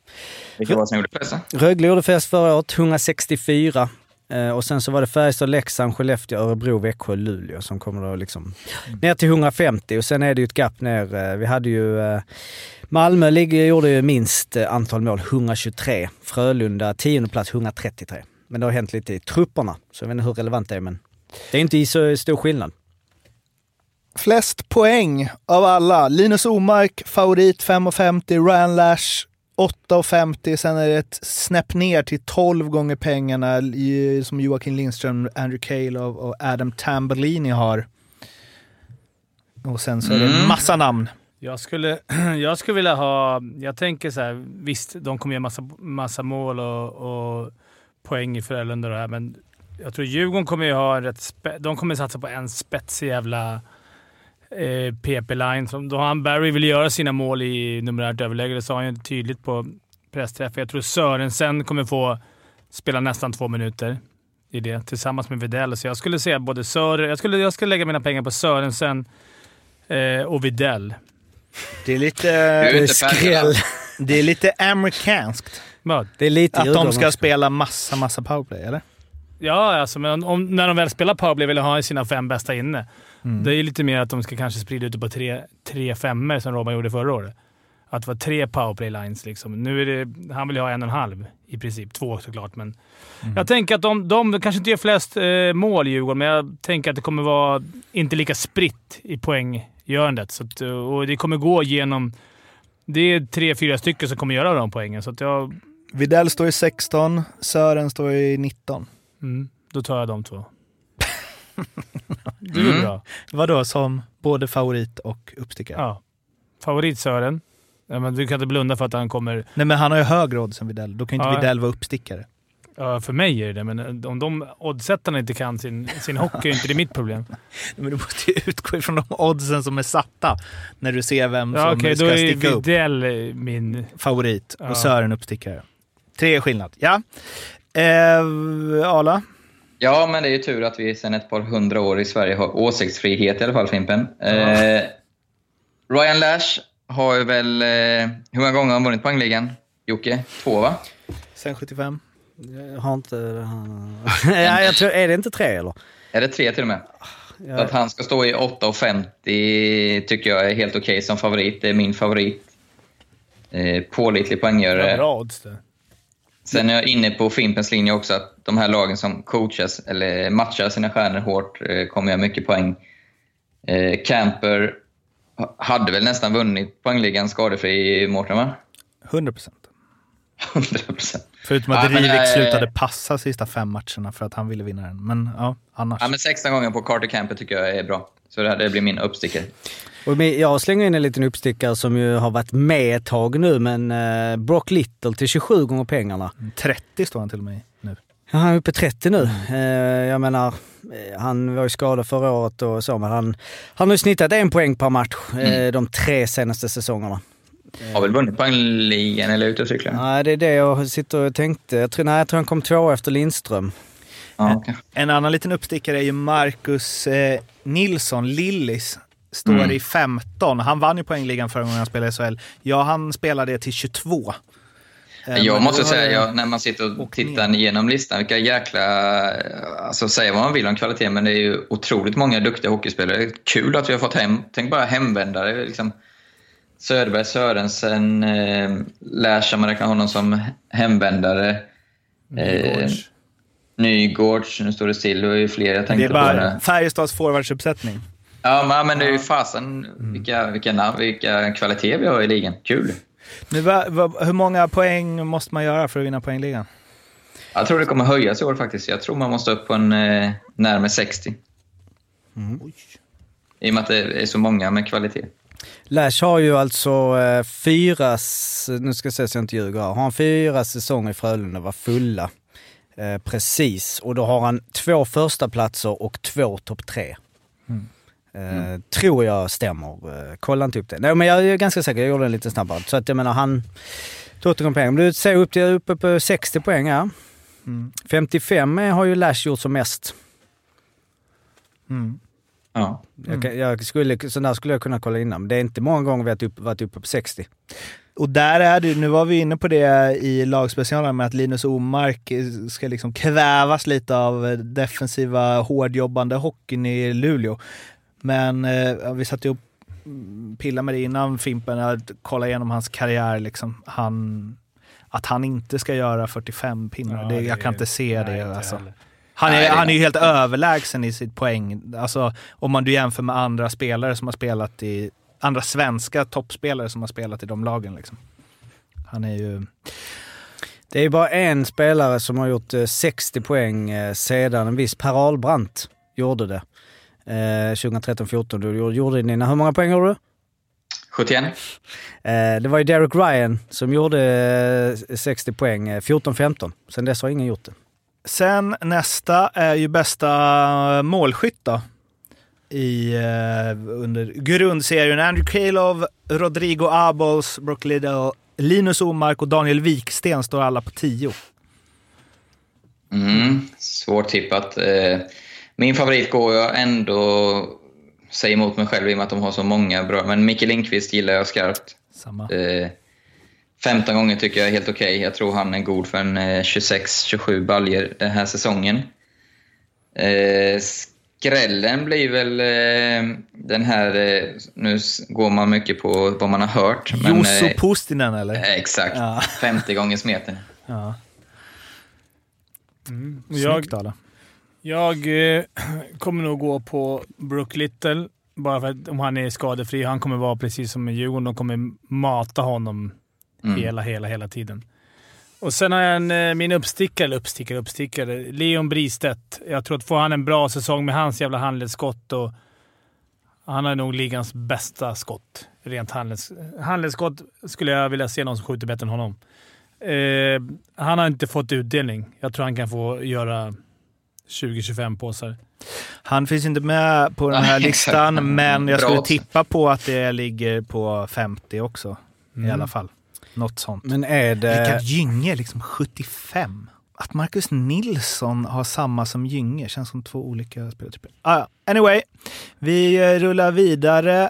Vilka var det som gjorde flest? Rögle gjorde flest förra året, 164. Eh, och sen så var det Färjestad, Leksand, Skellefteå, Örebro, Växjö, Luleå som kommer då liksom ner till 150 och sen är det ju ett gap ner. Eh, vi hade ju eh, Malmö ligger, gjorde ju minst antal mål, 123. Frölunda, tionde plats, 133. Men det har hänt lite i trupperna, så jag vet inte hur relevant det är men det är inte så stor skillnad. Flest poäng av alla. Linus Omark, favorit 5,50. Ryan Lash 8,50. Sen är det ett snäpp ner till 12 gånger pengarna som Joakim Lindström, Andrew Cale och, Adam Tambellini har. Och sen så är det Mm. massa namn. Jag skulle, jag skulle vilja ha... Jag tänker så här, visst, de kommer göra massa, massa mål och, och poäng i Frölunda och det här, men jag tror Djurgården kommer ju ha en rätt... Spe, de kommer satsa på en spetsig jävla eh, PP-line. Som- Då han Barry vill göra sina mål i numerärt överläge. Det sa han ju tydligt på pressträffen. Jag tror Sörensen kommer få spela nästan två minuter i det tillsammans med Widell. Så jag skulle säga både Sören... Jag skulle, jag skulle lägga mina pengar på Sörensen eh, och Widell. Det är lite, Du är inte skräll. det är lite amerikanskt. Vad? Det är lite Att de ska spela massa, massa powerplay, eller? Ja, alltså, men om, när de väl spelar powerplay vill de ha sina fem bästa inne. Det är lite mer att de ska kanske sprida ut det på tre, tre femmer som Robban gjorde förra året. Att det var tre powerplay-lines. Liksom. Nu är det, han vill ju ha en och en halv i princip. Två såklart, men jag tänker att de, de kanske inte gör flest eh, mål Djurgården, men jag tänker att det kommer vara inte lika spritt i poänggörandet. Så att, eh, och det kommer gå genom... Det är tre, fyra stycken som kommer göra de poängen, så jag... Videll står i 16, Sören står i 19. Mm, då tar jag de två. Det är bra. Vadå, som både favorit och uppstickare? Ja. Favorit Sören. Ja, men du kan inte blunda för att han kommer... Nej, men han har ju högre odds än Videll. Då kan ju inte Ja. Videll vara uppstickare. Ja, för mig är det det, men om de oddsättarna inte kan sin, sin hockey är inte det mitt problem. Men du måste ju utgå ifrån de oddsen som är satta när du ser vem Ja, som Okej, ska då är sticka upp. Widell eh, min... Favorit Ja. och Sören uppstickare. Tre är skillnad. Ja. Eh, Ala? Ja, men det är ju tur att vi sedan ett par hundra år i Sverige har åsiktsfrihet i alla fall, Fimpen. Eh, Ryan Lash har ju väl... Eh, hur många gånger har han vunnit poängligan? Jocke? Två, va? Sen 75. Jag har inte... ja, jag tror, är det inte tre eller? Är det tre till och med? Så att han ska stå i 8,50 tycker jag är helt okej som favorit. Det är min favorit. Eh, pålitlig poänggörare. Bra odds det. Sen är jag inne på Fimpens linje också, att de här lagen som coachas eller matchar sina stjärnor hårt eh, kommer göra mycket poäng. Eh, Camper ha- hade väl nästan vunnit poängligan skadefri i Mårten, va? 100 procent. 100 procent. Förutom att Ja, Rivik slutade passa sista fem matcherna för att han ville vinna den. Men ja, annars. Ja, men 16 gånger på Carter Camper tycker jag är bra. Så det, här, det blir min uppstickare. Och med- jag slänger in en liten uppstickare som ju har varit med ett tag nu, men eh, Brock Little till 27 gånger pengarna. 30 står han till och med nu. Ja, han är uppe i 30 nu. Eh, jag menar, eh, han var ju skadad förra året och så, men han, han har ju snittat en poäng per match eh, de tre senaste säsongerna. Har väl vunnit poängligan eller ute och cyklar? Nej, det är det jag sitter och tänkte. Jag tror, nej, jag tror han kom två efter Lindström. Ja, kanske. En annan liten uppstickare är ju Marcus eh, Nilsson, Lillis. Står Mm. i 15. Han vann ju poängligan förra gången han spelade i SHL. Ja, han spelade till 22. Eh, Jag men måste säga, jag, när man sitter och tittar ner. igenom listan, vilka jäkla... Alltså säga vad man vill om kvalitet, men det är ju otroligt många duktiga hockeyspelare. Kul att vi har fått hem, tänk bara hemvändare. Liksom. Söderberg, Sörensen, eh, Lärsa, man räknar honom som hemvändare. Eh, Nygårds. Nygårds, nu står det still, det är ju fler jag Det är tänkte på. bara det. Färjestads forwardsuppsättning. Ja, men, det är ju fasen vilka, vilka, namn, vilka kvalitet vi har i ligan. Kul! Nu, va, va, hur många poäng måste man göra för att vinna poängligan? Jag tror det kommer höjas i år faktiskt. Jag tror man måste upp på en eh, närmare 60. I och med att det är så många med kvalitet. Lash har ju alltså eh, fyra, nu ska jag se så jag inte ljuger här, har han fyra säsonger i Frölunda var fulla. Eh, precis, och då har han två första platser och två topp tre. Eh, Tror jag stämmer. Eh, kolla inte upp det. Nej men jag är ganska säker, jag gjorde en lite snabbare. Så att jag menar han... Tottenham poäng. Men du ser upp till uppe på 60 poäng här. 55 har ju Lash gjort som mest. Mm. Ja. Jag, kan- jag skulle, så där skulle jag kunna kolla innan, men det är inte många gånger vi har varit uppe, varit uppe på 60. Och där är det, nu var vi inne på det i lagspecialen med att Linus Omark ska liksom kvävas lite av defensiva hårdjobbande hockeyn i Luleå. Men eh, vi satt ju och pillade med det innan Fimpen, att kolla igenom hans karriär. Liksom. Han, att han inte ska göra 45 pinnar, det, jag kan inte se nej, det. inte Alltså. Han är, Nej, det- han är ju helt överlägsen i sitt poäng. Alltså, om man du jämför med andra spelare som har spelat i... Andra svenska toppspelare som har spelat i de lagen. Liksom. Han är ju... Det är bara en spelare som har gjort eh, 60 poäng eh, sedan en viss Per Ahlbrandt gjorde det. Eh, 2013-14. Du gjorde- dina... Hur många poäng gjorde du? 71? Eh, det var ju Derek Ryan som gjorde eh, 60 poäng eh, 14-15. Sen dess har ingen gjort det. Sen nästa är ju bästa målskytt då. I, eh, under grundserien. Andrew Kalov, Rodrigo Abols, Brock Liddell, Linus Omark och Daniel Wiksten står alla på 10. Mm, svårt tippat. Eh, Min favorit går jag ändå säga emot mig själv i och med att de har så många bra. Men Micke Lindqvist gillar jag skarpt. Samma. Eh, 15 gånger tycker jag är helt okej. Jag tror han är god för en eh, 26-27 baljer den här säsongen. Eh, skrällen blir väl eh, den här... Eh, nu går man mycket på vad man har hört. Men, Juuso eh, Pustinen eller? eh, exakt. Ja. 50 gånger smeten. Ja. Jag, Snyggt Ala. Jag eh, kommer nog gå på Brook Little. Bara för att om han är skadefri. Han kommer vara precis som med Djurgården. De kommer mata honom Mm. hela, hela, hela tiden. Och sen har jag en, eh, min uppstickare, uppstickare, uppstickare. Leon Bristedt. Jag tror att får han en bra säsong med hans jävla handledsskott och... Han har nog ligans bästa skott. Rent handleds, handledsskott skulle jag vilja se någon som skjuter bättre än honom. Eh, han har inte fått utdelning. Jag tror han kan få göra 20-25 påsar. Han finns inte med på den här listan, exakt. men jag Bra skulle tippa på att det ligger på 50 också. I Mm. alla fall. Något sånt. Men är det... Rickard Gynge, liksom 75. Att Marcus Nilsson har samma som Gynge känns som två olika spelartyper. Ah, anyway, vi eh, rullar vidare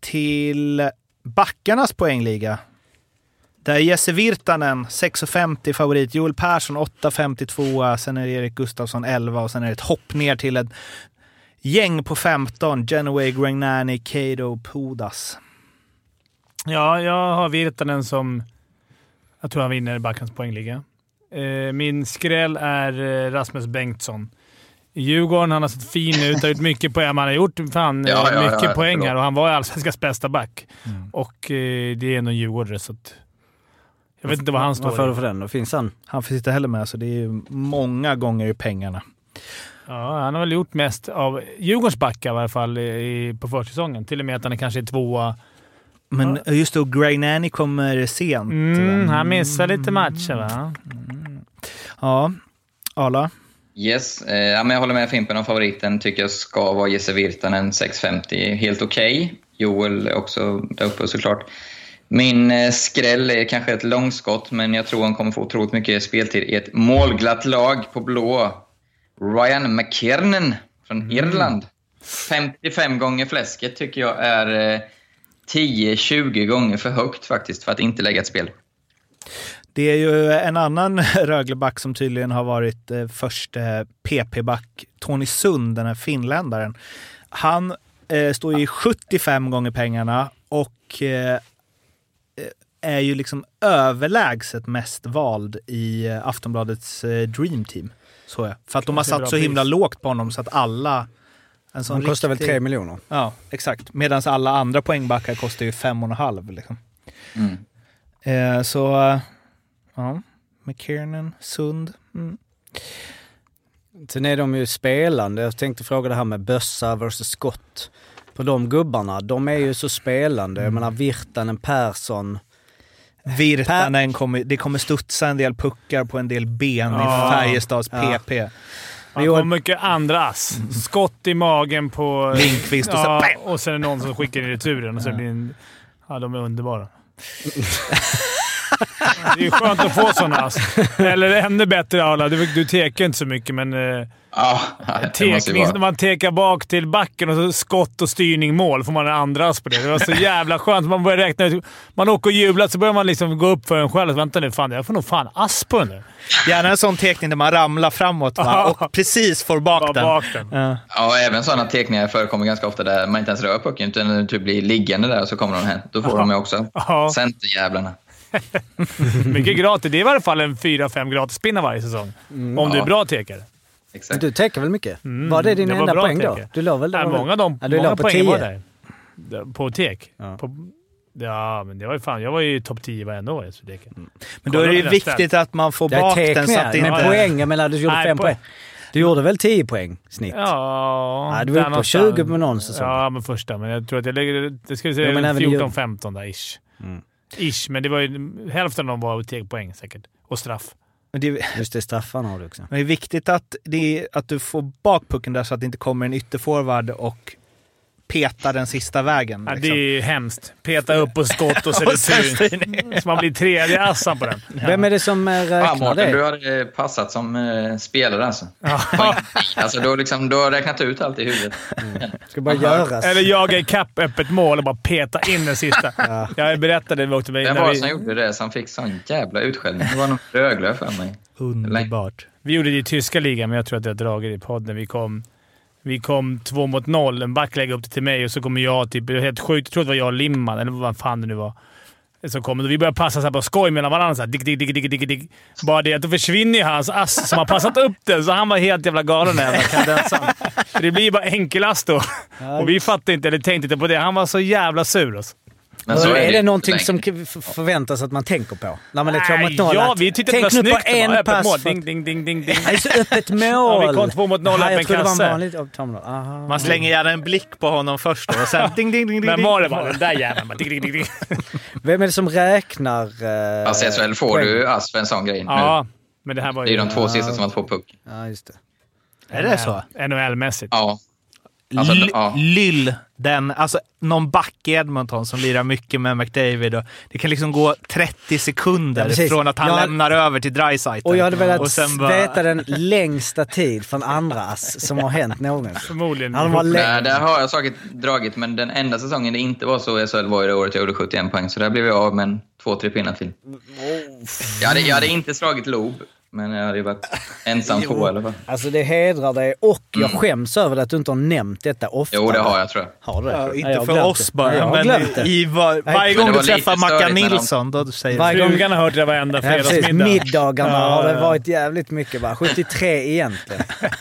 till backarnas poängliga. Där är Jesse Virtanen 6,50 favorit, Joel Persson 8,52, sen är det Erik Gustafsson 11 och sen är det ett hopp ner till ett gäng på 15. Genoway, Gragnani, Cato, Pudas. Ja, jag har Virtanen som... Jag tror han vinner Backans poängliga. Eh, min skräll är eh, Rasmus Bengtsson. I Djurgården, han har sett fin ut, har gjort mycket poäng. Han har gjort fan Ja, eh, ja, mycket ja, poäng här och han var allsvenskans bästa back. Mm. Och eh, det är ändå en djurgårdare, så att... Jag vet inte vad han står för den? Då finns han. Han finns inte heller med, så det är ju många gånger i pengarna. Ja, han har väl gjort mest av Djurgårdens backar i alla fall i, på försäsongen. Till och med att han kanske är tvåa. Men just då, Gragnani kommer sent. Mm, va? han missar lite matcher va? Ja. Arla? Yes, eh, ja, men jag håller med Fimpen om favoriten. Tycker jag ska vara Jesse Virtanen 6.50. Helt okej. Joel är också där uppe såklart. Min eh, skräll är kanske ett långskott, men jag tror han kommer få otroligt mycket speltid i ett målglatt lag på blå. Ryan McKiernan från Irland. 55 gånger fläsket tycker jag är eh, 10-20 gånger för högt faktiskt för att inte lägga ett spel. Det är ju en annan Rögleback som tydligen har varit eh, först eh, PP-back, Tony Sund, den här finländaren. Han eh, står ju 75 gånger pengarna och eh, är ju liksom överlägset mest vald i eh, Aftonbladets eh, Dream Team. Så är. För att de har satt så himla pris. lågt på honom så att alla... En sån Han kostar väl riktig- 3 miljoner. Ja, exakt. Medan alla andra poängbackar kostar ju fem och en halv. Liksom. Mm. Eh, så, ja. McKiernan, Sund. Mm. Sen är de ju spelande. Jag tänkte fråga det här med bössa versus skott. På de gubbarna, de är ju så spelande. Jag menar Virtanen, Persson. Virtanen kommer, det kommer studsa en del puckar på en del ben Ja. i Färjestads Ja. PP. Han Jo. får mycket andra ass. Skott i magen på... Lindqvist och så- ja, och sen är det någon som skickar in returen och så blir en, Ja, de är underbara. det är ju skönt att få sådana ass. Eller ännu bättre, Arla. Du, du tekar inte så mycket, men... Eh, Ja, det måste ju tekning, när man tekar bak till backen och så skott och styrning mål får man en andra på det. Det var så jävla skönt. Man börjar räkna ut. Man åker och jublar, så börjar man liksom gå upp för en själv. Vänta nu, fan jag får nog fan ass på den där. Gärna en sån tekning där man ramlar framåt va? och precis får bak den. bak den. Ja. Ja, även sådana teckningar förekommer ganska ofta där man inte ens rör pucken, utan den typ blir liggande där och så kommer de hem. Då får de ju också. Ja. Centerjävlarna. Mycket gratis. Det är i alla fall en 4-5 gratispinnar varje säsong. Om du är Ja. bra tekare. Exakt. Du täcker väl mycket? var det din det enda bra poäng då? Du låg väl Nej, många, de, ja, du många låg på poäng 10. var där. På tek. Ja. På, ja, men det var ju fan. Jag var ju topp 10 varenda år i SVT. Men då är det ju viktigt att man får bak den så med, att det men inte... poäng, jag menar du gjorde Nej, fem poäng. poäng. Du gjorde väl 10 poäng snitt? Ja, Nej, du var uppe på 20 någonstans. på någon säsong. Ja, men första. Men jag tror att jag lägger... Det ska vi men säga även i 14-15 där, ish. Mm. Ish, men det var ju... Hälften av dem var tekpoäng säkert. Och straff. Men det, är, Just det, straffarna har du också. men det är viktigt att, det är, att du får bak pucken där så att det inte kommer en ytterforward och petar den sista vägen. Ja, liksom. det är ju hemskt. Peta upp och skott och så Och sen retur. Så man blir tredje assan på den. Vem är det som eh, Fan räknar Mårten, du det? har eh, passat som eh, spelare alltså. alltså du, har liksom, du har räknat ut allt i huvudet. Ska bara göras. Eller jaga ikapp öppet mål och bara peta in den sista. Jag berättade vi åkte med. Vem var det vi, som gjorde det som fick sån jävla utskällning? Det var nog Rögle för mig. Underbart. vi gjorde det i tyska ligan, men jag tror att jag dragit i podden. Vi kom, vi kom två mot noll. En back lägger upp det till mig och så kommer jag. Typ, det var helt sjukt. Jag tror det var jag och Limman, eller vad fan det nu var. Som kom. Vi började passa så här på skoj mellan varandra. Så här, dick, dick, dick, dick, dick, dick. Bara det att då försvinner ju hans ass som har passat upp den, så han var helt jävla galen. den jävla kadensaren. För det blir bara enkelass då. Och vi fattade inte, eller tänkte inte på det. Han var så jävla sur alltså. Men är, så det, ju någonting inte som förväntas att man tänker på? När man är två Nej, mot noll? Ja, att vi tyckte det var tänk nu på. Det en öppet pass. mål. Ding, ding, ding, ding, ding. Nej, så öppet mål! Ja, vi kom två mot noll, Aha, öppen Jag trodde det var en kasse. Man slänger gärna en blick på honom först då, och sen ding, ding, ding, ding. Men ding. var det den där jäveln? Vem är det som räknar eh, Alltså SHL får du ass för en sån grej nu. Ja, men det här var Det är ju de två sista som har två puck. Ja, just det. Är det så? NHL-mässigt. Ja. Alltså, ja. Lyll, den, alltså någon back i Edmonton som lirar mycket med McDavid. Och det kan liksom gå 30 sekunder Ja, från att han Jag- lämnar över till Dreisaitl. Och jag hade velat Och sen bara- veta den längsta tid från andra ass som har hänt någonsin. Förmodligen. Han var lä- Där, har jag säkert dragit, men den enda säsongen det inte var så i SHL var ju det året jag gjorde 71 poäng, så där blev jag av med en två, tre pinnar till. Jag hade, jag hade inte slagit Lob, men jag hade ju varit ensam två i alla fall. Alltså det hedrar dig och jag skäms över att du inte har nämnt detta ofta. Jo, det har jag tror jag. Har du det? Ja, Ja, jag inte har för oss det. bara, Ja, jag men glömt det. i var, varje men gång det du träffar Mackan Nilsson, då säger Varje du... gång- Frugan har hört det varenda Ja, fredagsmiddag. Middagarna Ja, har det ja. varit jävligt mycket va? 73 egentligen.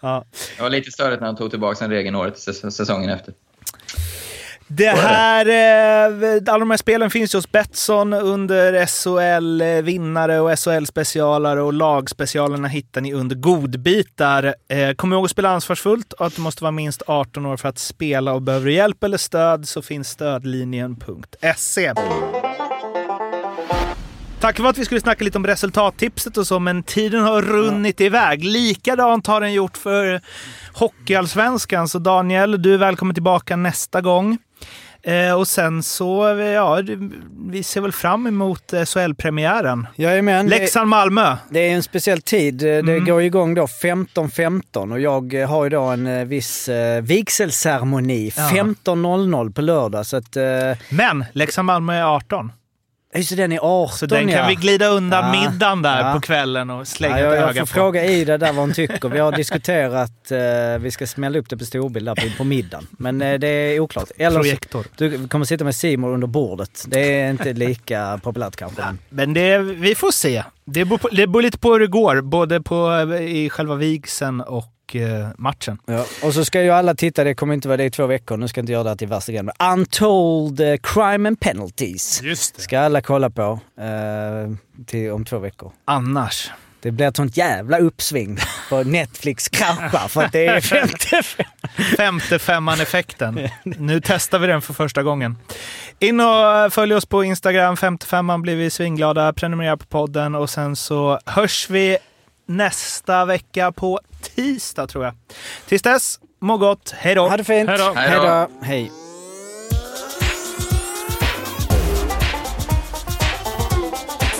Det var lite störigt när de tog tillbaka den regeln året säs- säsongen efter. Det här, eh, alla de här spelen finns ju hos Betsson under SHL-vinnare och SHL-specialare och lagspecialerna hittar ni under godbitar. Eh, kom ihåg att spela ansvarsfullt och att du måste vara minst 18 år för att spela och behöver du hjälp eller stöd så finns stödlinjen.se. Tack för att vi skulle snacka lite om resultattipset och så, men tiden har runnit iväg. Likadant har den gjort för Hockeyallsvenskan. Så Daniel, du är välkommen tillbaka nästa gång. Eh, och sen så, ja, vi ser väl fram emot SHL-premiären. Jajamän. Leksand-Malmö. Det är en speciell tid. Det Mm. går igång då 15.15 och jag eh, har ju då en eh, viss eh, vigselceremoni Ja. 15.00 på lördag. Så att, eh, Men Leksand-Malmö är 18. Just den är 18 Så den kan ja. vi glida undan Ja, middagen där ja. på kvällen och slänga Ja, jag, ett jag öga får på. fråga Ida där vad hon tycker. Vi har diskuterat, eh, vi ska smälla upp det på storbild där på, på middagen. Men eh, det är oklart. Eller Projektor. du kommer sitta med Simon under bordet. Det är inte lika populärt kanske. men- Men det, vi får se. Det beror, på, det beror lite på hur det går, både på, i själva vigseln och Stoke-matchen. Ja. Och så ska ju alla titta, det kommer inte vara det i två veckor, nu ska jag inte göra det här till värsta grejen. Untold eh, Crime and Penalties Just det. ska alla kolla på eh, till, om två veckor. Annars. Det blir ett sånt jävla uppsving på Netflix kraschar för att det är 55. Femte femman-effekten. Nu testar vi den för första gången. In och följ oss på Instagram, 55an blir vi svinglada. Prenumerera på podden och sen så hörs vi nästa vecka på tisdag tror jag. Tills dess, må gott. Hej då! Ha det fint. Hej då. Hej då. Hej då. Hej.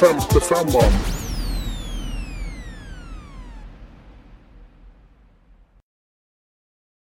55an